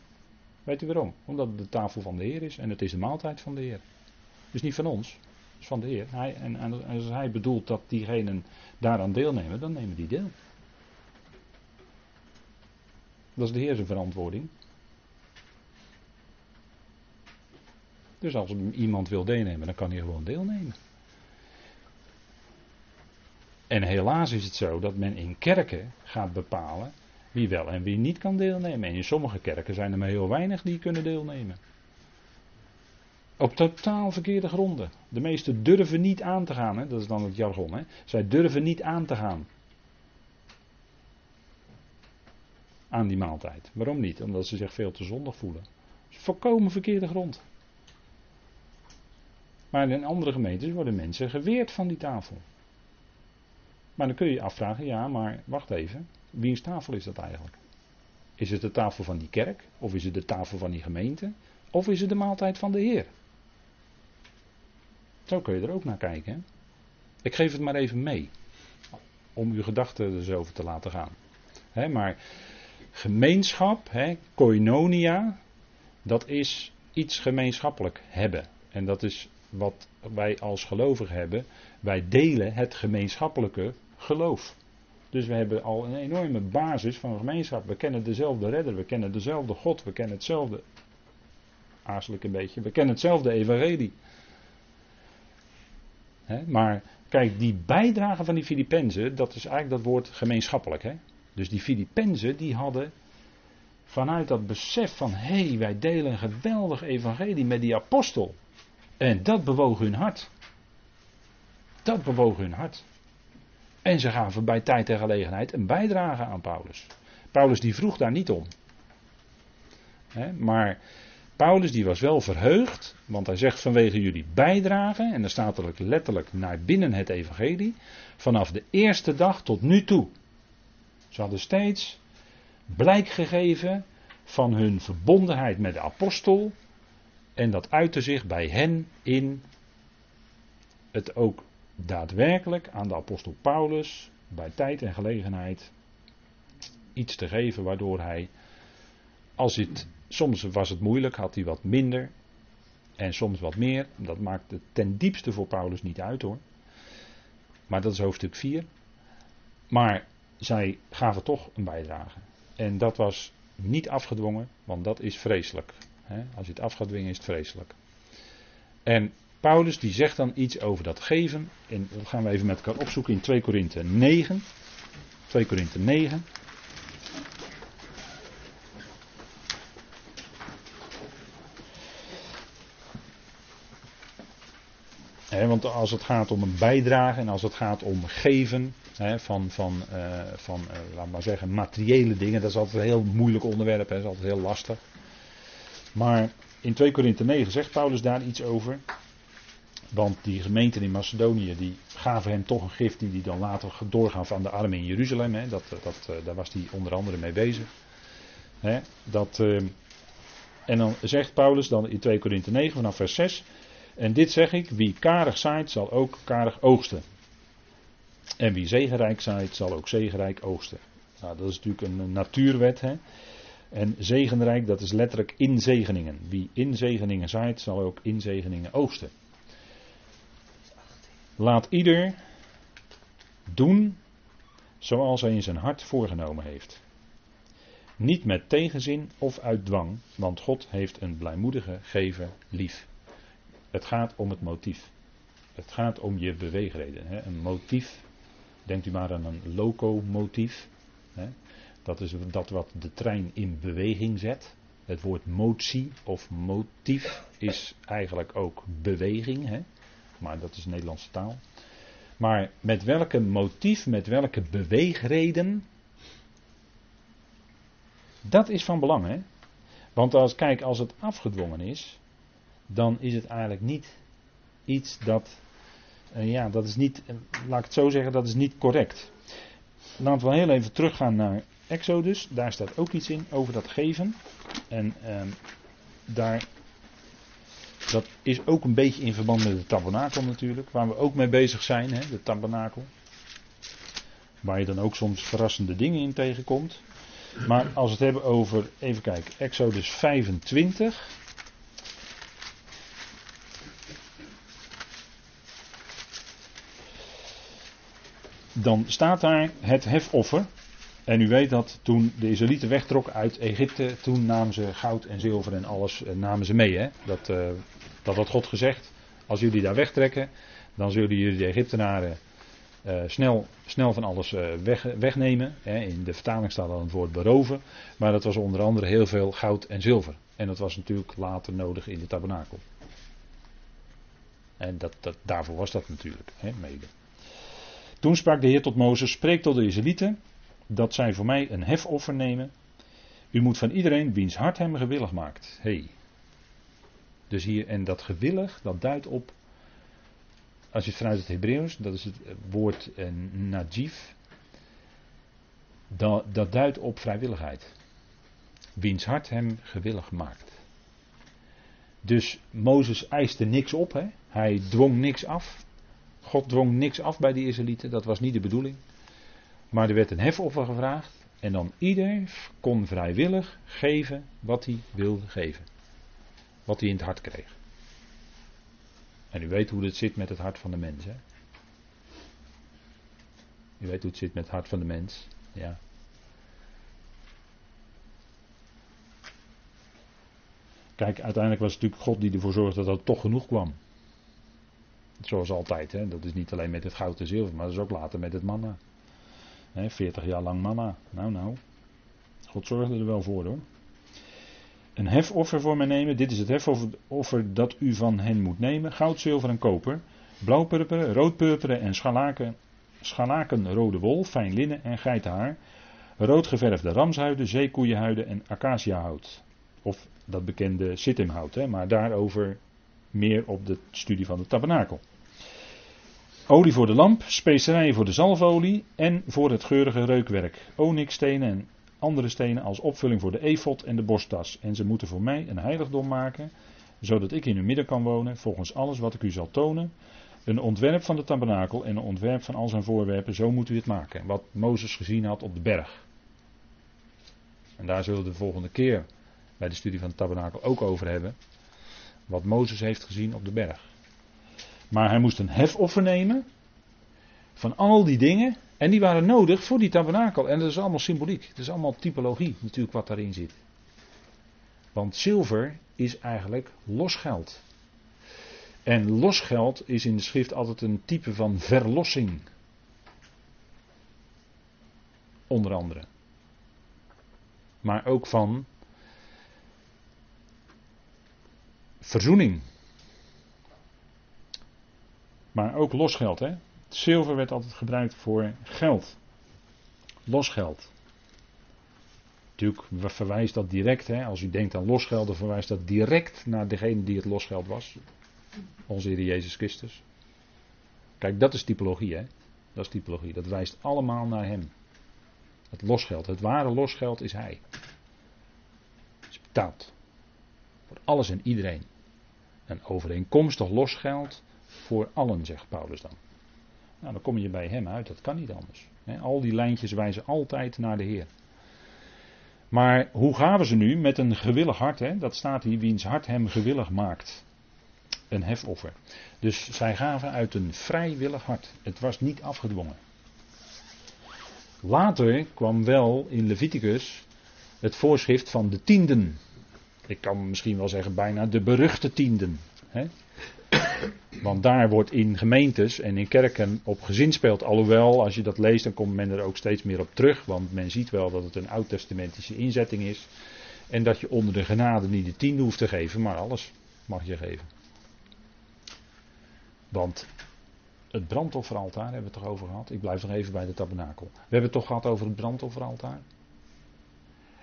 Weet u waarom? Omdat het de tafel van de Heer is en het is de maaltijd van de Heer. Dus niet van ons, het is van de Heer. Hij, en, en als hij bedoelt dat diegenen daaraan deelnemen, dan nemen die deel. Dat is de Heer zijn verantwoording. Dus als iemand wil deelnemen, dan kan hij gewoon deelnemen. En helaas is het zo dat men in kerken gaat bepalen wie wel en wie niet kan deelnemen. En in sommige kerken zijn er maar heel weinig die kunnen deelnemen. Op totaal verkeerde gronden. De meesten durven niet aan te gaan, hè? dat is dan het jargon. Hè? Zij durven niet aan te gaan. Aan die maaltijd. Waarom niet? Omdat ze zich veel te zondig voelen. volkomen verkeerde grond. Maar in andere gemeentes worden mensen geweerd van die tafel. Maar dan kun je je afvragen, ja, maar wacht even. Wiens tafel is dat eigenlijk? Is het de tafel van die kerk? Of is het de tafel van die gemeente? Of is het de maaltijd van de Heer? Zo kun je er ook naar kijken. Ik geef het maar even mee. Om uw gedachten er over te laten gaan. maar gemeenschap, koinonia, dat is iets gemeenschappelijk hebben. En dat is wat wij als gelovigen hebben. Wij delen het gemeenschappelijke geloof. Dus we hebben al een enorme basis van gemeenschap. We kennen dezelfde redder, we kennen dezelfde God, we kennen hetzelfde. Aarzelijk een beetje. We kennen hetzelfde evangelie. maar kijk, die bijdrage van die Filippenzen, dat is eigenlijk dat woord gemeenschappelijk. He? Dus die Filippenzen, die hadden vanuit dat besef van, hé, hey, wij delen een geweldig evangelie met die apostel. En dat bewoog hun hart. Dat bewoog hun hart. En ze gaven bij tijd en gelegenheid een bijdrage aan Paulus. Paulus die vroeg daar niet om. maar Paulus die was wel verheugd, want hij zegt vanwege jullie bijdrage, en dan staat er letterlijk naar binnen het evangelie, vanaf de eerste dag tot nu toe. Ze hadden steeds blijk gegeven van hun verbondenheid met de apostel, en dat uitte zich bij hen in het ook daadwerkelijk aan de apostel Paulus bij tijd en gelegenheid iets te geven waardoor hij, als het, soms was het moeilijk, had hij wat minder en soms wat meer. Dat maakte ten diepste voor Paulus niet uit hoor. Maar dat is hoofdstuk 4. Maar zij gaven toch een bijdrage. En dat was niet afgedwongen, want dat is vreselijk. Als je het af is het vreselijk. En Paulus die zegt dan iets over dat geven. En dat gaan we even met elkaar opzoeken in 2 Korinthe 9. 2 Korinthe 9. want als het gaat om een bijdrage en als het gaat om geven van, van, uh, van uh, laat maar zeggen, materiële dingen, dat is altijd een heel moeilijk onderwerp, dat is altijd heel lastig. Maar in 2 Korinthe 9 zegt Paulus daar iets over. Want die gemeenten in Macedonië die gaven hem toch een gift die hij dan later doorgaf aan de armen in Jeruzalem. Hè. Dat, dat, eh, daar was hij onder andere mee bezig. Hè. Dat, uh, en dan zegt Paulus dan in 2 Korinthe 9 vanaf vers 6. En dit zeg ik, wie karig zaait zal ook karig oogsten. En wie zegenrijk zaait zal ook zegenrijk oogsten. Nou, dat is natuurlijk een natuurwet. Hè. En zegenrijk, dat is letterlijk inzegeningen. Wie inzegeningen zaait, zal ook inzegeningen oogsten. Laat ieder doen zoals hij in zijn hart voorgenomen heeft. Niet met tegenzin of uit dwang, want God heeft een blijmoedige gever lief. Het gaat om het motief. Het gaat om je beweegreden. Hè? Een motief, denkt u maar aan een locomotief. Hè? Dat is dat wat de trein in beweging zet. Het woord motie of motief is eigenlijk ook beweging. Hè? Maar dat is Nederlandse taal. Maar met welke motief, met welke beweegreden, dat is van belang. Hè? Want als, kijk, als het afgedwongen is, dan is het eigenlijk niet iets dat, uh, ja, dat is niet, uh, laat ik het zo zeggen, dat is niet correct. Laten we heel even teruggaan naar Exodus, daar staat ook iets in over dat geven. En uh, daar dat is ook een beetje in verband met de tabernakel natuurlijk, waar we ook mee bezig zijn, hè, de tabernakel. Waar je dan ook soms verrassende dingen in tegenkomt. Maar als we het hebben over, even kijken, Exodus 25. Dan staat daar het hefoffer. En u weet dat toen de Israëlieten wegtrokken uit Egypte, toen namen ze goud en zilver en alles eh, namen ze mee. Hè? Dat, uh, dat had God gezegd. Als jullie daar wegtrekken, dan zullen jullie de Egyptenaren uh, snel, snel van alles weg, wegnemen. Hè? In de vertaling staat dan het woord beroven. Maar dat was onder andere heel veel goud en zilver. En dat was natuurlijk later nodig in de tabernakel. En dat, dat, daarvoor was dat natuurlijk, hè, mede. Toen sprak de Heer tot Mozes: Spreek tot de Israëlieten dat zij voor mij een hefoffer nemen. U moet van iedereen wiens hart hem gewillig maakt. Hey. Dus hier, en dat gewillig, dat duidt op, als je het vanuit het Hebreeuws, dat is het woord eh, najif, dat, dat duidt op vrijwilligheid. Wiens hart hem gewillig maakt. Dus Mozes eiste niks op, hè? hij dwong niks af. God dwong niks af bij die Israëlieten, dat was niet de bedoeling. Maar er werd een hefoffer gevraagd. En dan ieder kon vrijwillig geven wat hij wilde geven. wat hij in het hart kreeg. En u weet hoe het zit met het hart van de mens. Hè? U weet hoe het zit met het hart van de mens. Ja. Kijk, uiteindelijk was het natuurlijk God die ervoor zorgde dat er toch genoeg kwam. Zoals altijd, hè? dat is niet alleen met het goud en zilver, maar dat is ook later met het manna. Hè, 40 jaar lang manna. Nou, nou. God zorgde er wel voor hoor. Een hefoffer voor mij nemen. Dit is het hefoffer dat u van hen moet nemen. Goud, zilver en koper. Blauwpurperen, roodpurperen en scharlaken, scharlakenrode wol, fijn linnen en geitenhaar. Roodgeverfde ramshuiden, zeekoeienhuiden en acaciahout. Of dat bekende sittimhout, maar daarover meer op de studie van de tabernakel. Olie voor de lamp, specerijen voor de zalfolie en voor het geurige reukwerk. Onyxstenen en andere stenen als opvulling voor de efot en de borsttas. En ze moeten voor mij een heiligdom maken, zodat ik in uw midden kan wonen, volgens alles wat ik u zal tonen. Een ontwerp van de tabernakel en een ontwerp van al zijn voorwerpen, zo moet u het maken. Wat Mozes gezien had op de berg. En daar zullen we de volgende keer bij de studie van de tabernakel ook over hebben. Wat Mozes heeft gezien op de berg. Maar hij moest een hefoffer nemen. Van al die dingen. En die waren nodig voor die tabernakel. En dat is allemaal symboliek. Het is allemaal typologie natuurlijk wat daarin zit. Want zilver is eigenlijk losgeld. En losgeld is in de schrift altijd een type van verlossing. Onder andere. Maar ook van verzoening. Maar ook losgeld. Hè? Zilver werd altijd gebruikt voor geld. Losgeld. Natuurlijk verwijst dat direct, hè, als u denkt aan losgeld, dan verwijst dat direct naar degene die het losgeld was. Onze Heer Jezus Christus. Kijk, dat is typologie, hè? Dat is typologie. Dat wijst allemaal naar Hem. Het losgeld, het ware losgeld is Hij. Het is betaald. Voor alles en iedereen. En overeenkomstig losgeld voor allen, zegt Paulus dan. Nou, dan kom je bij hem uit, dat kan niet anders. al die lijntjes wijzen altijd naar de Heer. Maar hoe gaven ze nu met een gewillig hart? Dat staat hier, wiens hart hem gewillig maakt. Een hefoffer. Dus zij gaven uit een vrijwillig hart. Het was niet afgedwongen. Later kwam wel in Leviticus het voorschrift van de tienden. Ik kan misschien wel zeggen bijna de beruchte tienden. Hè? Want daar wordt in gemeentes en in kerken op gezinspeeld. Alhoewel, als je dat leest, dan komt men er ook steeds meer op terug. Want men ziet wel dat het een oud-testamentische inzetting is. En dat je onder de genade niet de tiende hoeft te geven, maar alles mag je geven. Want het brandofferaltaar hebben we het toch over gehad? Ik blijf nog even bij de tabernakel. We hebben het toch gehad over het brandofferaltaar?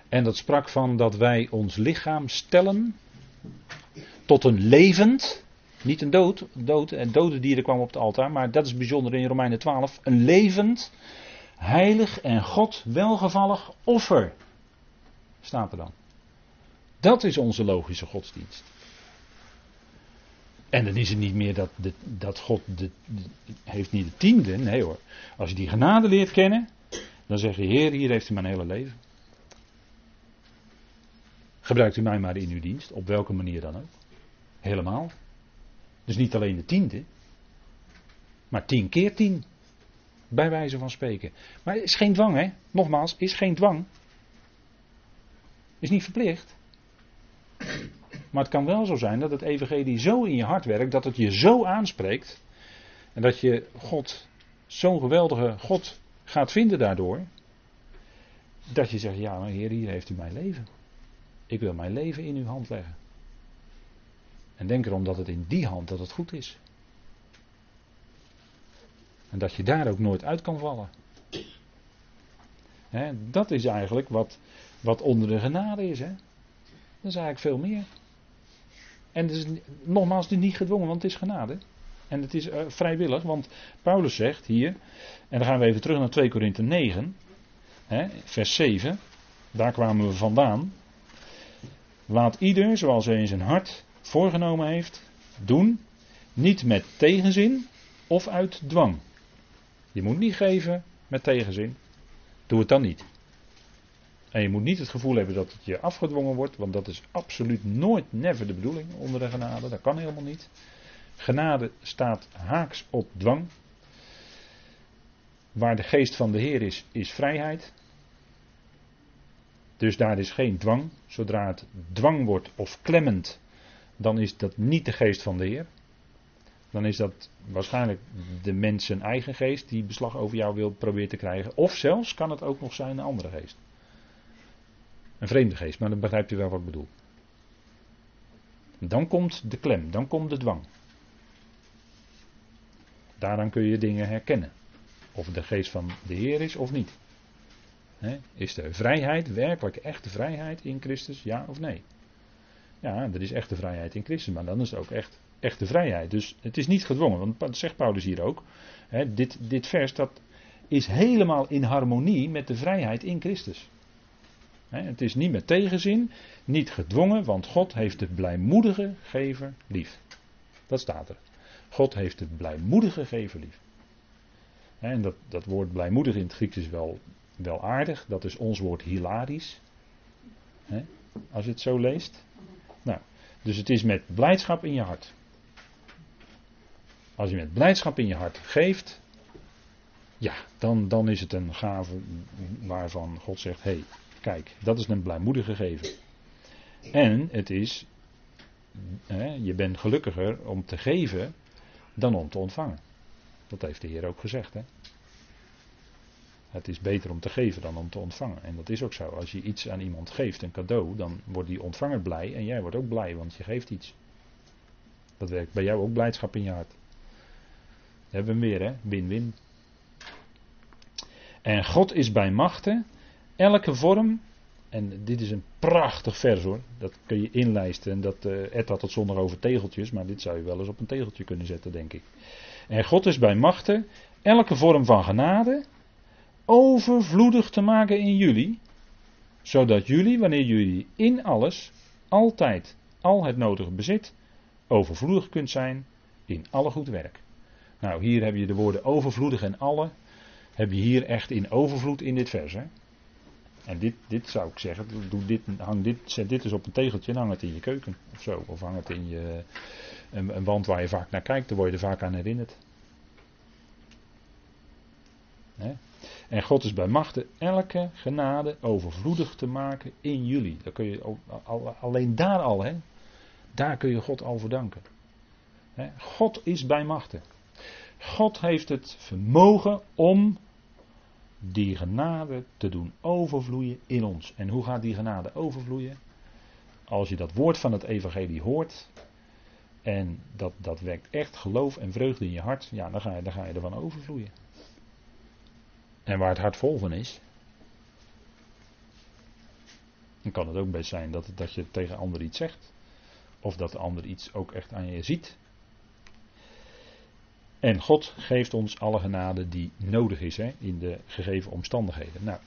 En dat sprak van dat wij ons lichaam stellen tot een levend, niet een dood, en dode dieren kwamen op het altaar, maar dat is bijzonder in Romeinen 12, een levend, heilig en God welgevallig offer. Staat er dan. Dat is onze logische godsdienst. En dan is het niet meer dat, dat God heeft niet de tiende. Nee hoor. Als je die genade leert kennen, dan zeg je, Heer, hier heeft u mijn hele leven. Gebruikt u mij maar in uw dienst, op welke manier dan ook. Helemaal. Dus niet alleen de tiende, maar tien keer tien. Bij wijze van spreken. Maar het is geen dwang, hè? Nogmaals, is geen dwang. Is niet verplicht. Maar het kan wel zo zijn dat het evangelie zo in je hart werkt, dat het je zo aanspreekt. En dat je God, zo'n geweldige God, gaat vinden daardoor. Dat je zegt, ja maar Heer, hier heeft u mijn leven. Ik wil mijn leven in uw hand leggen. En denk erom dat het in die hand dat het goed is. En dat je daar ook nooit uit kan vallen. dat is eigenlijk wat, wat onder de genade is. Hè? Dat is eigenlijk veel meer. En het is nogmaals niet gedwongen, want het is genade. En het is uh, vrijwillig, want Paulus zegt hier, en dan gaan we even terug naar 2 Korinthe 9, hè, vers 7, daar kwamen we vandaan. Laat ieder, zoals hij in zijn hart voorgenomen heeft, doen, niet met tegenzin of uit dwang. Je moet niet geven met tegenzin. Doe het dan niet. En je moet niet het gevoel hebben dat het je afgedwongen wordt, want dat is absoluut nooit, never de bedoeling onder de genade. Dat kan helemaal niet. Genade staat haaks op dwang. Waar de geest van de Heer is, is vrijheid. Dus daar is geen dwang. Zodra het dwang wordt of klemmend, dan is dat niet de geest van de Heer. Dan is dat waarschijnlijk de mens zijn eigen geest die beslag over jou wil proberen te krijgen. Of zelfs kan het ook nog zijn een andere geest. Een vreemde geest, maar dan begrijpt u wel wat ik bedoel. Dan komt de klem, dan komt de dwang. Daaraan kun je dingen herkennen. Of het de geest van de Heer is of niet. is de vrijheid werkelijk echte vrijheid in Christus, ja of nee? Ja, er is echte vrijheid in Christus, maar dan is het ook echt echte vrijheid. Dus het is niet gedwongen, want dat zegt Paulus hier ook. dit, dit vers dat is helemaal in harmonie met de vrijheid in Christus. het is niet met tegenzin, niet gedwongen, want God heeft de blijmoedige gever lief. Dat staat er. God heeft de blijmoedige gever lief. En dat, dat woord blijmoedig in het Grieks is wel, wel aardig. Dat is ons woord hilarisch. als je het zo leest. Nou, dus het is met blijdschap in je hart. Als je met blijdschap in je hart geeft, ja, dan, dan is het een gave waarvan God zegt: hé, hey, kijk, dat is een blijmoedige geven. En het is, hè, je bent gelukkiger om te geven dan om te ontvangen. Dat heeft de Heer ook gezegd. Hè? Het is beter om te geven dan om te ontvangen. En dat is ook zo. Als je iets aan iemand geeft, een cadeau, dan wordt die ontvanger blij en jij wordt ook blij, want je geeft iets. Dat werkt bij jou ook blijdschap in je hart. hebben we hem weer, hè? Win-win. En God is bij machten elke vorm. En dit is een prachtig vers hoor. Dat kun je inlijsten. En dat, uh, Ed had het zonder over tegeltjes. Maar dit zou je wel eens op een tegeltje kunnen zetten, denk ik. En God is bij machten elke vorm van genade overvloedig te maken in jullie, zodat jullie, wanneer jullie in alles, altijd al het nodige bezit, overvloedig kunt zijn in alle goed werk. Nou, hier heb je de woorden overvloedig en alle, heb je hier echt in overvloed in dit vers. Hè? En dit, dit zou ik zeggen, doe dit, hang dit, zet dit eens op een tegeltje en hang het in je keuken of zo. Of hang het in je, een, een wand waar je vaak naar kijkt, daar word je er vaak aan herinnerd. En God is bij machten elke genade overvloedig te maken in jullie. Daar kun je alleen daar al, hè, daar kun je God al voor danken. God is bij machten. God heeft het vermogen om die genade te doen overvloeien in ons. En hoe gaat die genade overvloeien? Als je dat woord van het evangelie hoort en dat, dat wekt echt geloof en vreugde in je hart, ja, dan ga je, dan ga je ervan overvloeien. En waar het hart vol van is, dan kan het ook best zijn dat, dat je tegen ander iets zegt. Of dat de ander iets ook echt aan je ziet. En God geeft ons alle genade die nodig is hè, in de gegeven omstandigheden. Nou,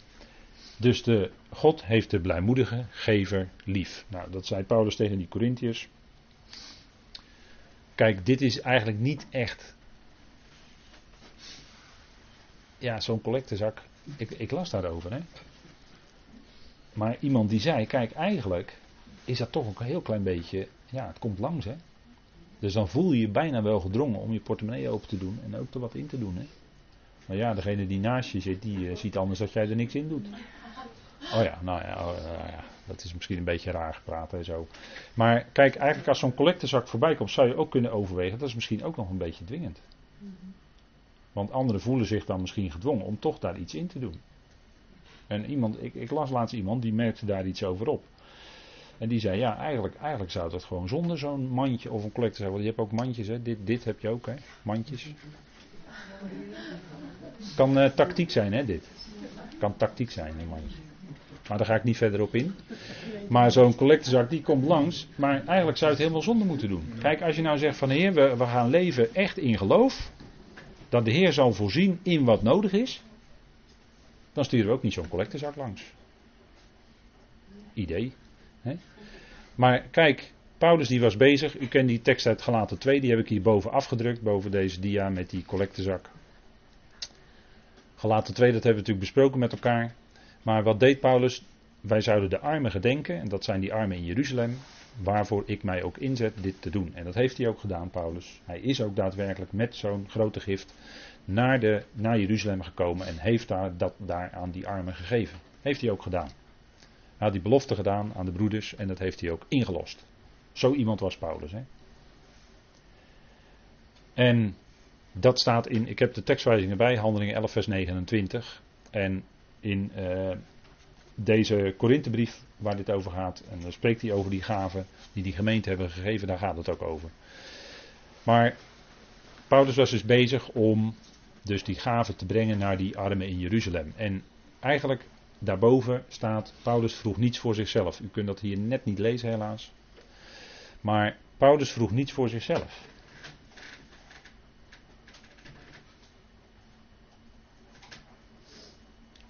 dus de, God heeft de blijmoedige gever lief. Nou, dat zei Paulus tegen die Corinthiërs. Kijk, dit is eigenlijk niet echt ja, zo'n collectezak. Ik, ik las daarover, hè. Maar iemand die zei, kijk, eigenlijk is dat toch een heel klein beetje, ja, het komt langs, hè. Dus dan voel je je bijna wel gedrongen om je portemonnee open te doen en ook er wat in te doen, hè. Maar ja, degene die naast je zit, die uh, ziet anders dat jij er niks in doet. Oh ja, nou ja, oh, ja, dat is misschien een beetje raar gepraat en zo. Maar kijk, eigenlijk als zo'n collectezak voorbij komt, zou je ook kunnen overwegen. Dat is misschien ook nog een beetje dwingend. Want anderen voelen zich dan misschien gedwongen om toch daar iets in te doen. En iemand, ik, ik las laatst iemand die merkte daar iets over op. En die zei, ja, eigenlijk, eigenlijk zou dat gewoon zonder zo'n mandje of een collector zijn. Want je hebt ook mandjes, hè. Dit, dit heb je ook, hè. Mandjes. Kan uh, tactiek zijn, hè, dit. Kan tactiek zijn, een mandje. Maar daar ga ik niet verder op in. Maar zo'n collectezak die komt langs. Maar eigenlijk zou je het helemaal zonder moeten doen. Kijk, als je nou zegt van heer, we, we gaan leven echt in geloof dat de Heer zal voorzien in wat nodig is, dan sturen we ook niet zo'n collectezak langs. Idee. Hè? Maar kijk, Paulus die was bezig. U kent die tekst uit Galaten 2, die heb ik hier boven afgedrukt, boven deze dia met die collectezak. Galaten 2, dat hebben we natuurlijk besproken met elkaar. Maar wat deed Paulus? wij zouden de armen gedenken, en dat zijn die armen in Jeruzalem, waarvoor ik mij ook inzet dit te doen. En dat heeft hij ook gedaan, Paulus. Hij is ook daadwerkelijk met zo'n grote gift naar, de, naar Jeruzalem gekomen en heeft daar, dat daar aan die armen gegeven. Heeft hij ook gedaan. Hij had die belofte gedaan aan de broeders en dat heeft hij ook ingelost. Zo iemand was Paulus. Hè? En dat staat in, ik heb de tekstwijzingen bij, Handelingen 11, vers 29. En in uh, deze Korinthebrief, waar dit over gaat, en dan spreekt hij over die gaven die die gemeente hebben gegeven, daar gaat het ook over. Maar Paulus was dus bezig om dus die gaven te brengen naar die armen in Jeruzalem. En eigenlijk daarboven staat, Paulus vroeg niets voor zichzelf. U kunt dat hier net niet lezen helaas. Maar Paulus vroeg niets voor zichzelf.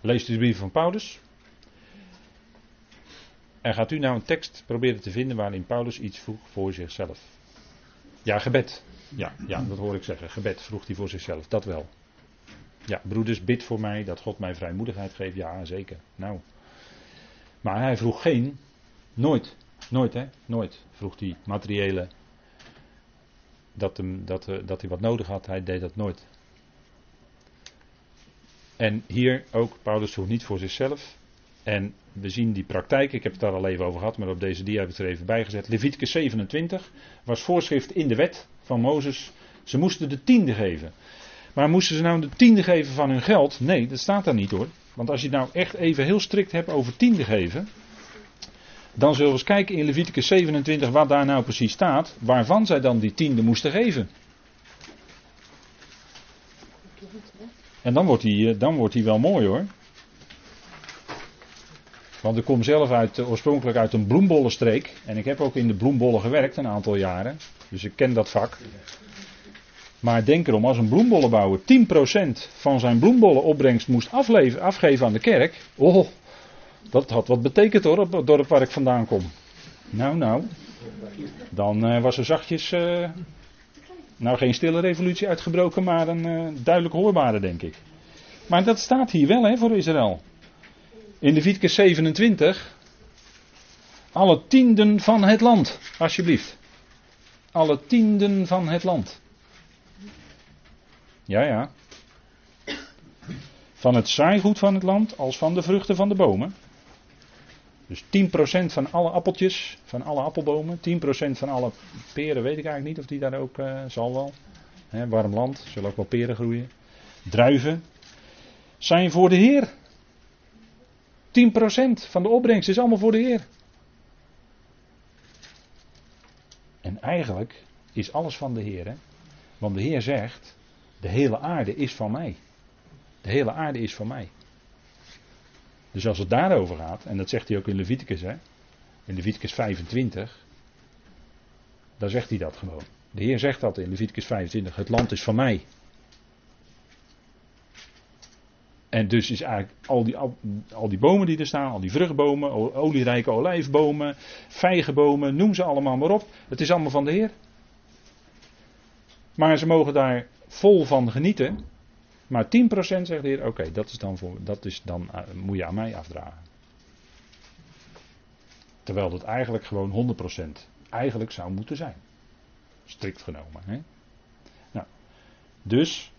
Lees de brief van Paulus. En gaat u nou een tekst proberen te vinden waarin Paulus iets vroeg voor zichzelf. Ja, gebed. Ja, ja, dat hoor ik zeggen. Gebed vroeg hij voor zichzelf. Dat wel. Ja, broeders, bid voor mij dat God mij vrijmoedigheid geeft. Ja, zeker. Nou. Maar hij vroeg geen, nooit, nooit hè, nooit vroeg hij materiële, dat, hem, dat, eh, dat hij wat nodig had. Hij deed dat nooit. En hier ook, Paulus vroeg niet voor zichzelf. En we zien die praktijk, ik heb het daar al even over gehad, maar op deze dia heb ik het er even bijgezet. Leviticus 27 was voorschrift in de wet van Mozes. Ze moesten de tiende geven. Maar moesten ze nou de tiende geven van hun geld? Nee, dat staat daar niet hoor. Want als je het nou echt even heel strikt hebt over tiende geven. Dan zullen we eens kijken in Leviticus 27 wat daar nou precies staat. Waarvan zij dan die tiende moesten geven. En dan wordt hij, eh, dan wordt hij wel mooi hoor. Want ik kom zelf uit, eh, oorspronkelijk uit een bloembollenstreek. En ik heb ook in de bloembollen gewerkt een aantal jaren. Dus ik ken dat vak. Maar denk erom, als een bloembollenbouwer 10% van zijn bloembollenopbrengst moest afleven, afgeven aan de kerk. Oh, dat had wat betekend hoor, op het dorp waar ik vandaan kom. Nou, nou. Dan uh, was er zachtjes. Uh, nou, geen stille revolutie uitgebroken, maar een uh, duidelijk hoorbare, denk ik. Maar dat staat hier wel hè, voor Israël. In Leviticus 27. Alle tienden van het land, alsjeblieft. Alle tienden van het land. Ja, ja. Van het zaaigoed van het land als van de vruchten van de bomen. Dus 10% van alle appeltjes, van alle appelbomen, 10% van alle peren, weet ik eigenlijk niet of die daar ook uh, zal wel. Warm land, zullen ook wel peren groeien. Druiven zijn voor de Heer. 10% van de opbrengst is allemaal voor de Heer. En eigenlijk is alles van de Heer. Hè? Want de Heer zegt, de hele aarde is van mij. De hele aarde is van mij. Dus als het daarover gaat, en dat zegt hij ook in Leviticus, hè, in Leviticus 25, dan zegt hij dat gewoon. De Heer zegt dat in Leviticus 25, het land is van mij. En dus is eigenlijk al die, al, die bomen die er staan, al die vruchtbomen, olierijke olijfbomen, vijgenbomen, noem ze allemaal maar op. Het is allemaal van de Heer. Maar ze mogen daar vol van genieten. Maar 10% zegt de Heer, oké, dat is dan, voor, dat is dan uh, moet je aan mij afdragen. Terwijl dat eigenlijk gewoon 100% eigenlijk zou moeten zijn. Strikt genomen. Hè? Nou, dus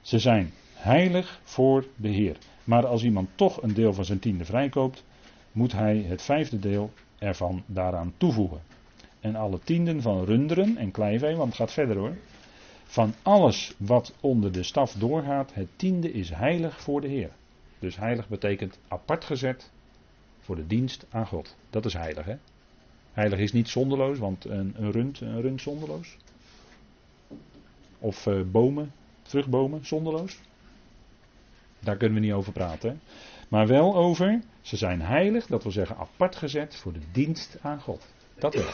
ze zijn heilig voor de Heer. Maar als iemand toch een deel van zijn tiende vrijkoopt, moet hij het vijfde deel ervan daaraan toevoegen en alle tienden van runderen en kleivee, want het gaat verder hoor. Van alles wat onder de staf doorgaat, het tiende is heilig voor de Heer. Dus heilig betekent apart gezet voor de dienst aan God. Dat is heilig hè. Heilig is niet zonderloos, want een, een rund, een rund zonderloos. Of uh, bomen, vruchtbomen zonderloos. Daar kunnen we niet over praten. Maar wel over, ze zijn heilig, dat wil zeggen apart gezet voor de dienst aan God. Dat wel.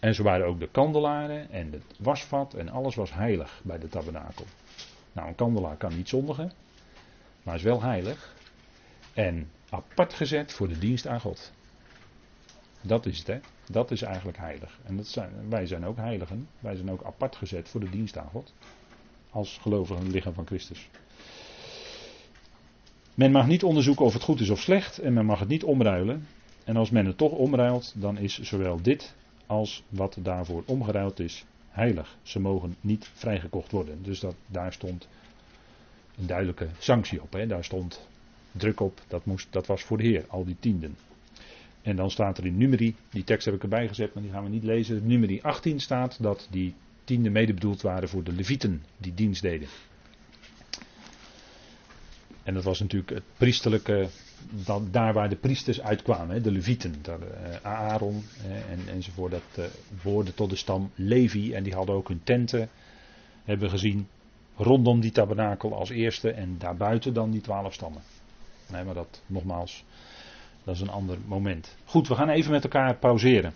En zo waren ook de kandelaren en het wasvat en alles was heilig bij de tabernakel. Nou, een kandelaar kan niet zondigen, maar is wel heilig. En apart gezet voor de dienst aan God. Dat is het, hè? Dat is eigenlijk heilig. En dat zijn, wij zijn ook heiligen. Wij zijn ook apart gezet voor de dienst aan God. Als gelovigen lichaam van Christus. Men mag niet onderzoeken of het goed is of slecht en men mag het niet omruilen. En als men het toch omruilt, dan is zowel dit als wat daarvoor omgeruild is heilig. Ze mogen niet vrijgekocht worden. Dus dat, daar stond een duidelijke sanctie op. Hè. Daar stond druk op. Dat, moest, dat was voor de Heer, al die tienden. En dan staat er in numeri, die tekst heb ik erbij gezet, maar die gaan we niet lezen. Numeri 18 staat dat die tienden mede bedoeld waren voor de levieten die dienst deden. En dat was natuurlijk het priesterlijke, daar waar de priesters uitkwamen, de levieten, uh, Aaron en, enzovoort, dat behoorde tot de stam Levi en die hadden ook hun tenten, hebben gezien, rondom die tabernakel als eerste en daarbuiten dan die twaalf stammen. Nee, maar dat nogmaals, dat is een ander moment. Goed, we gaan even met elkaar pauzeren.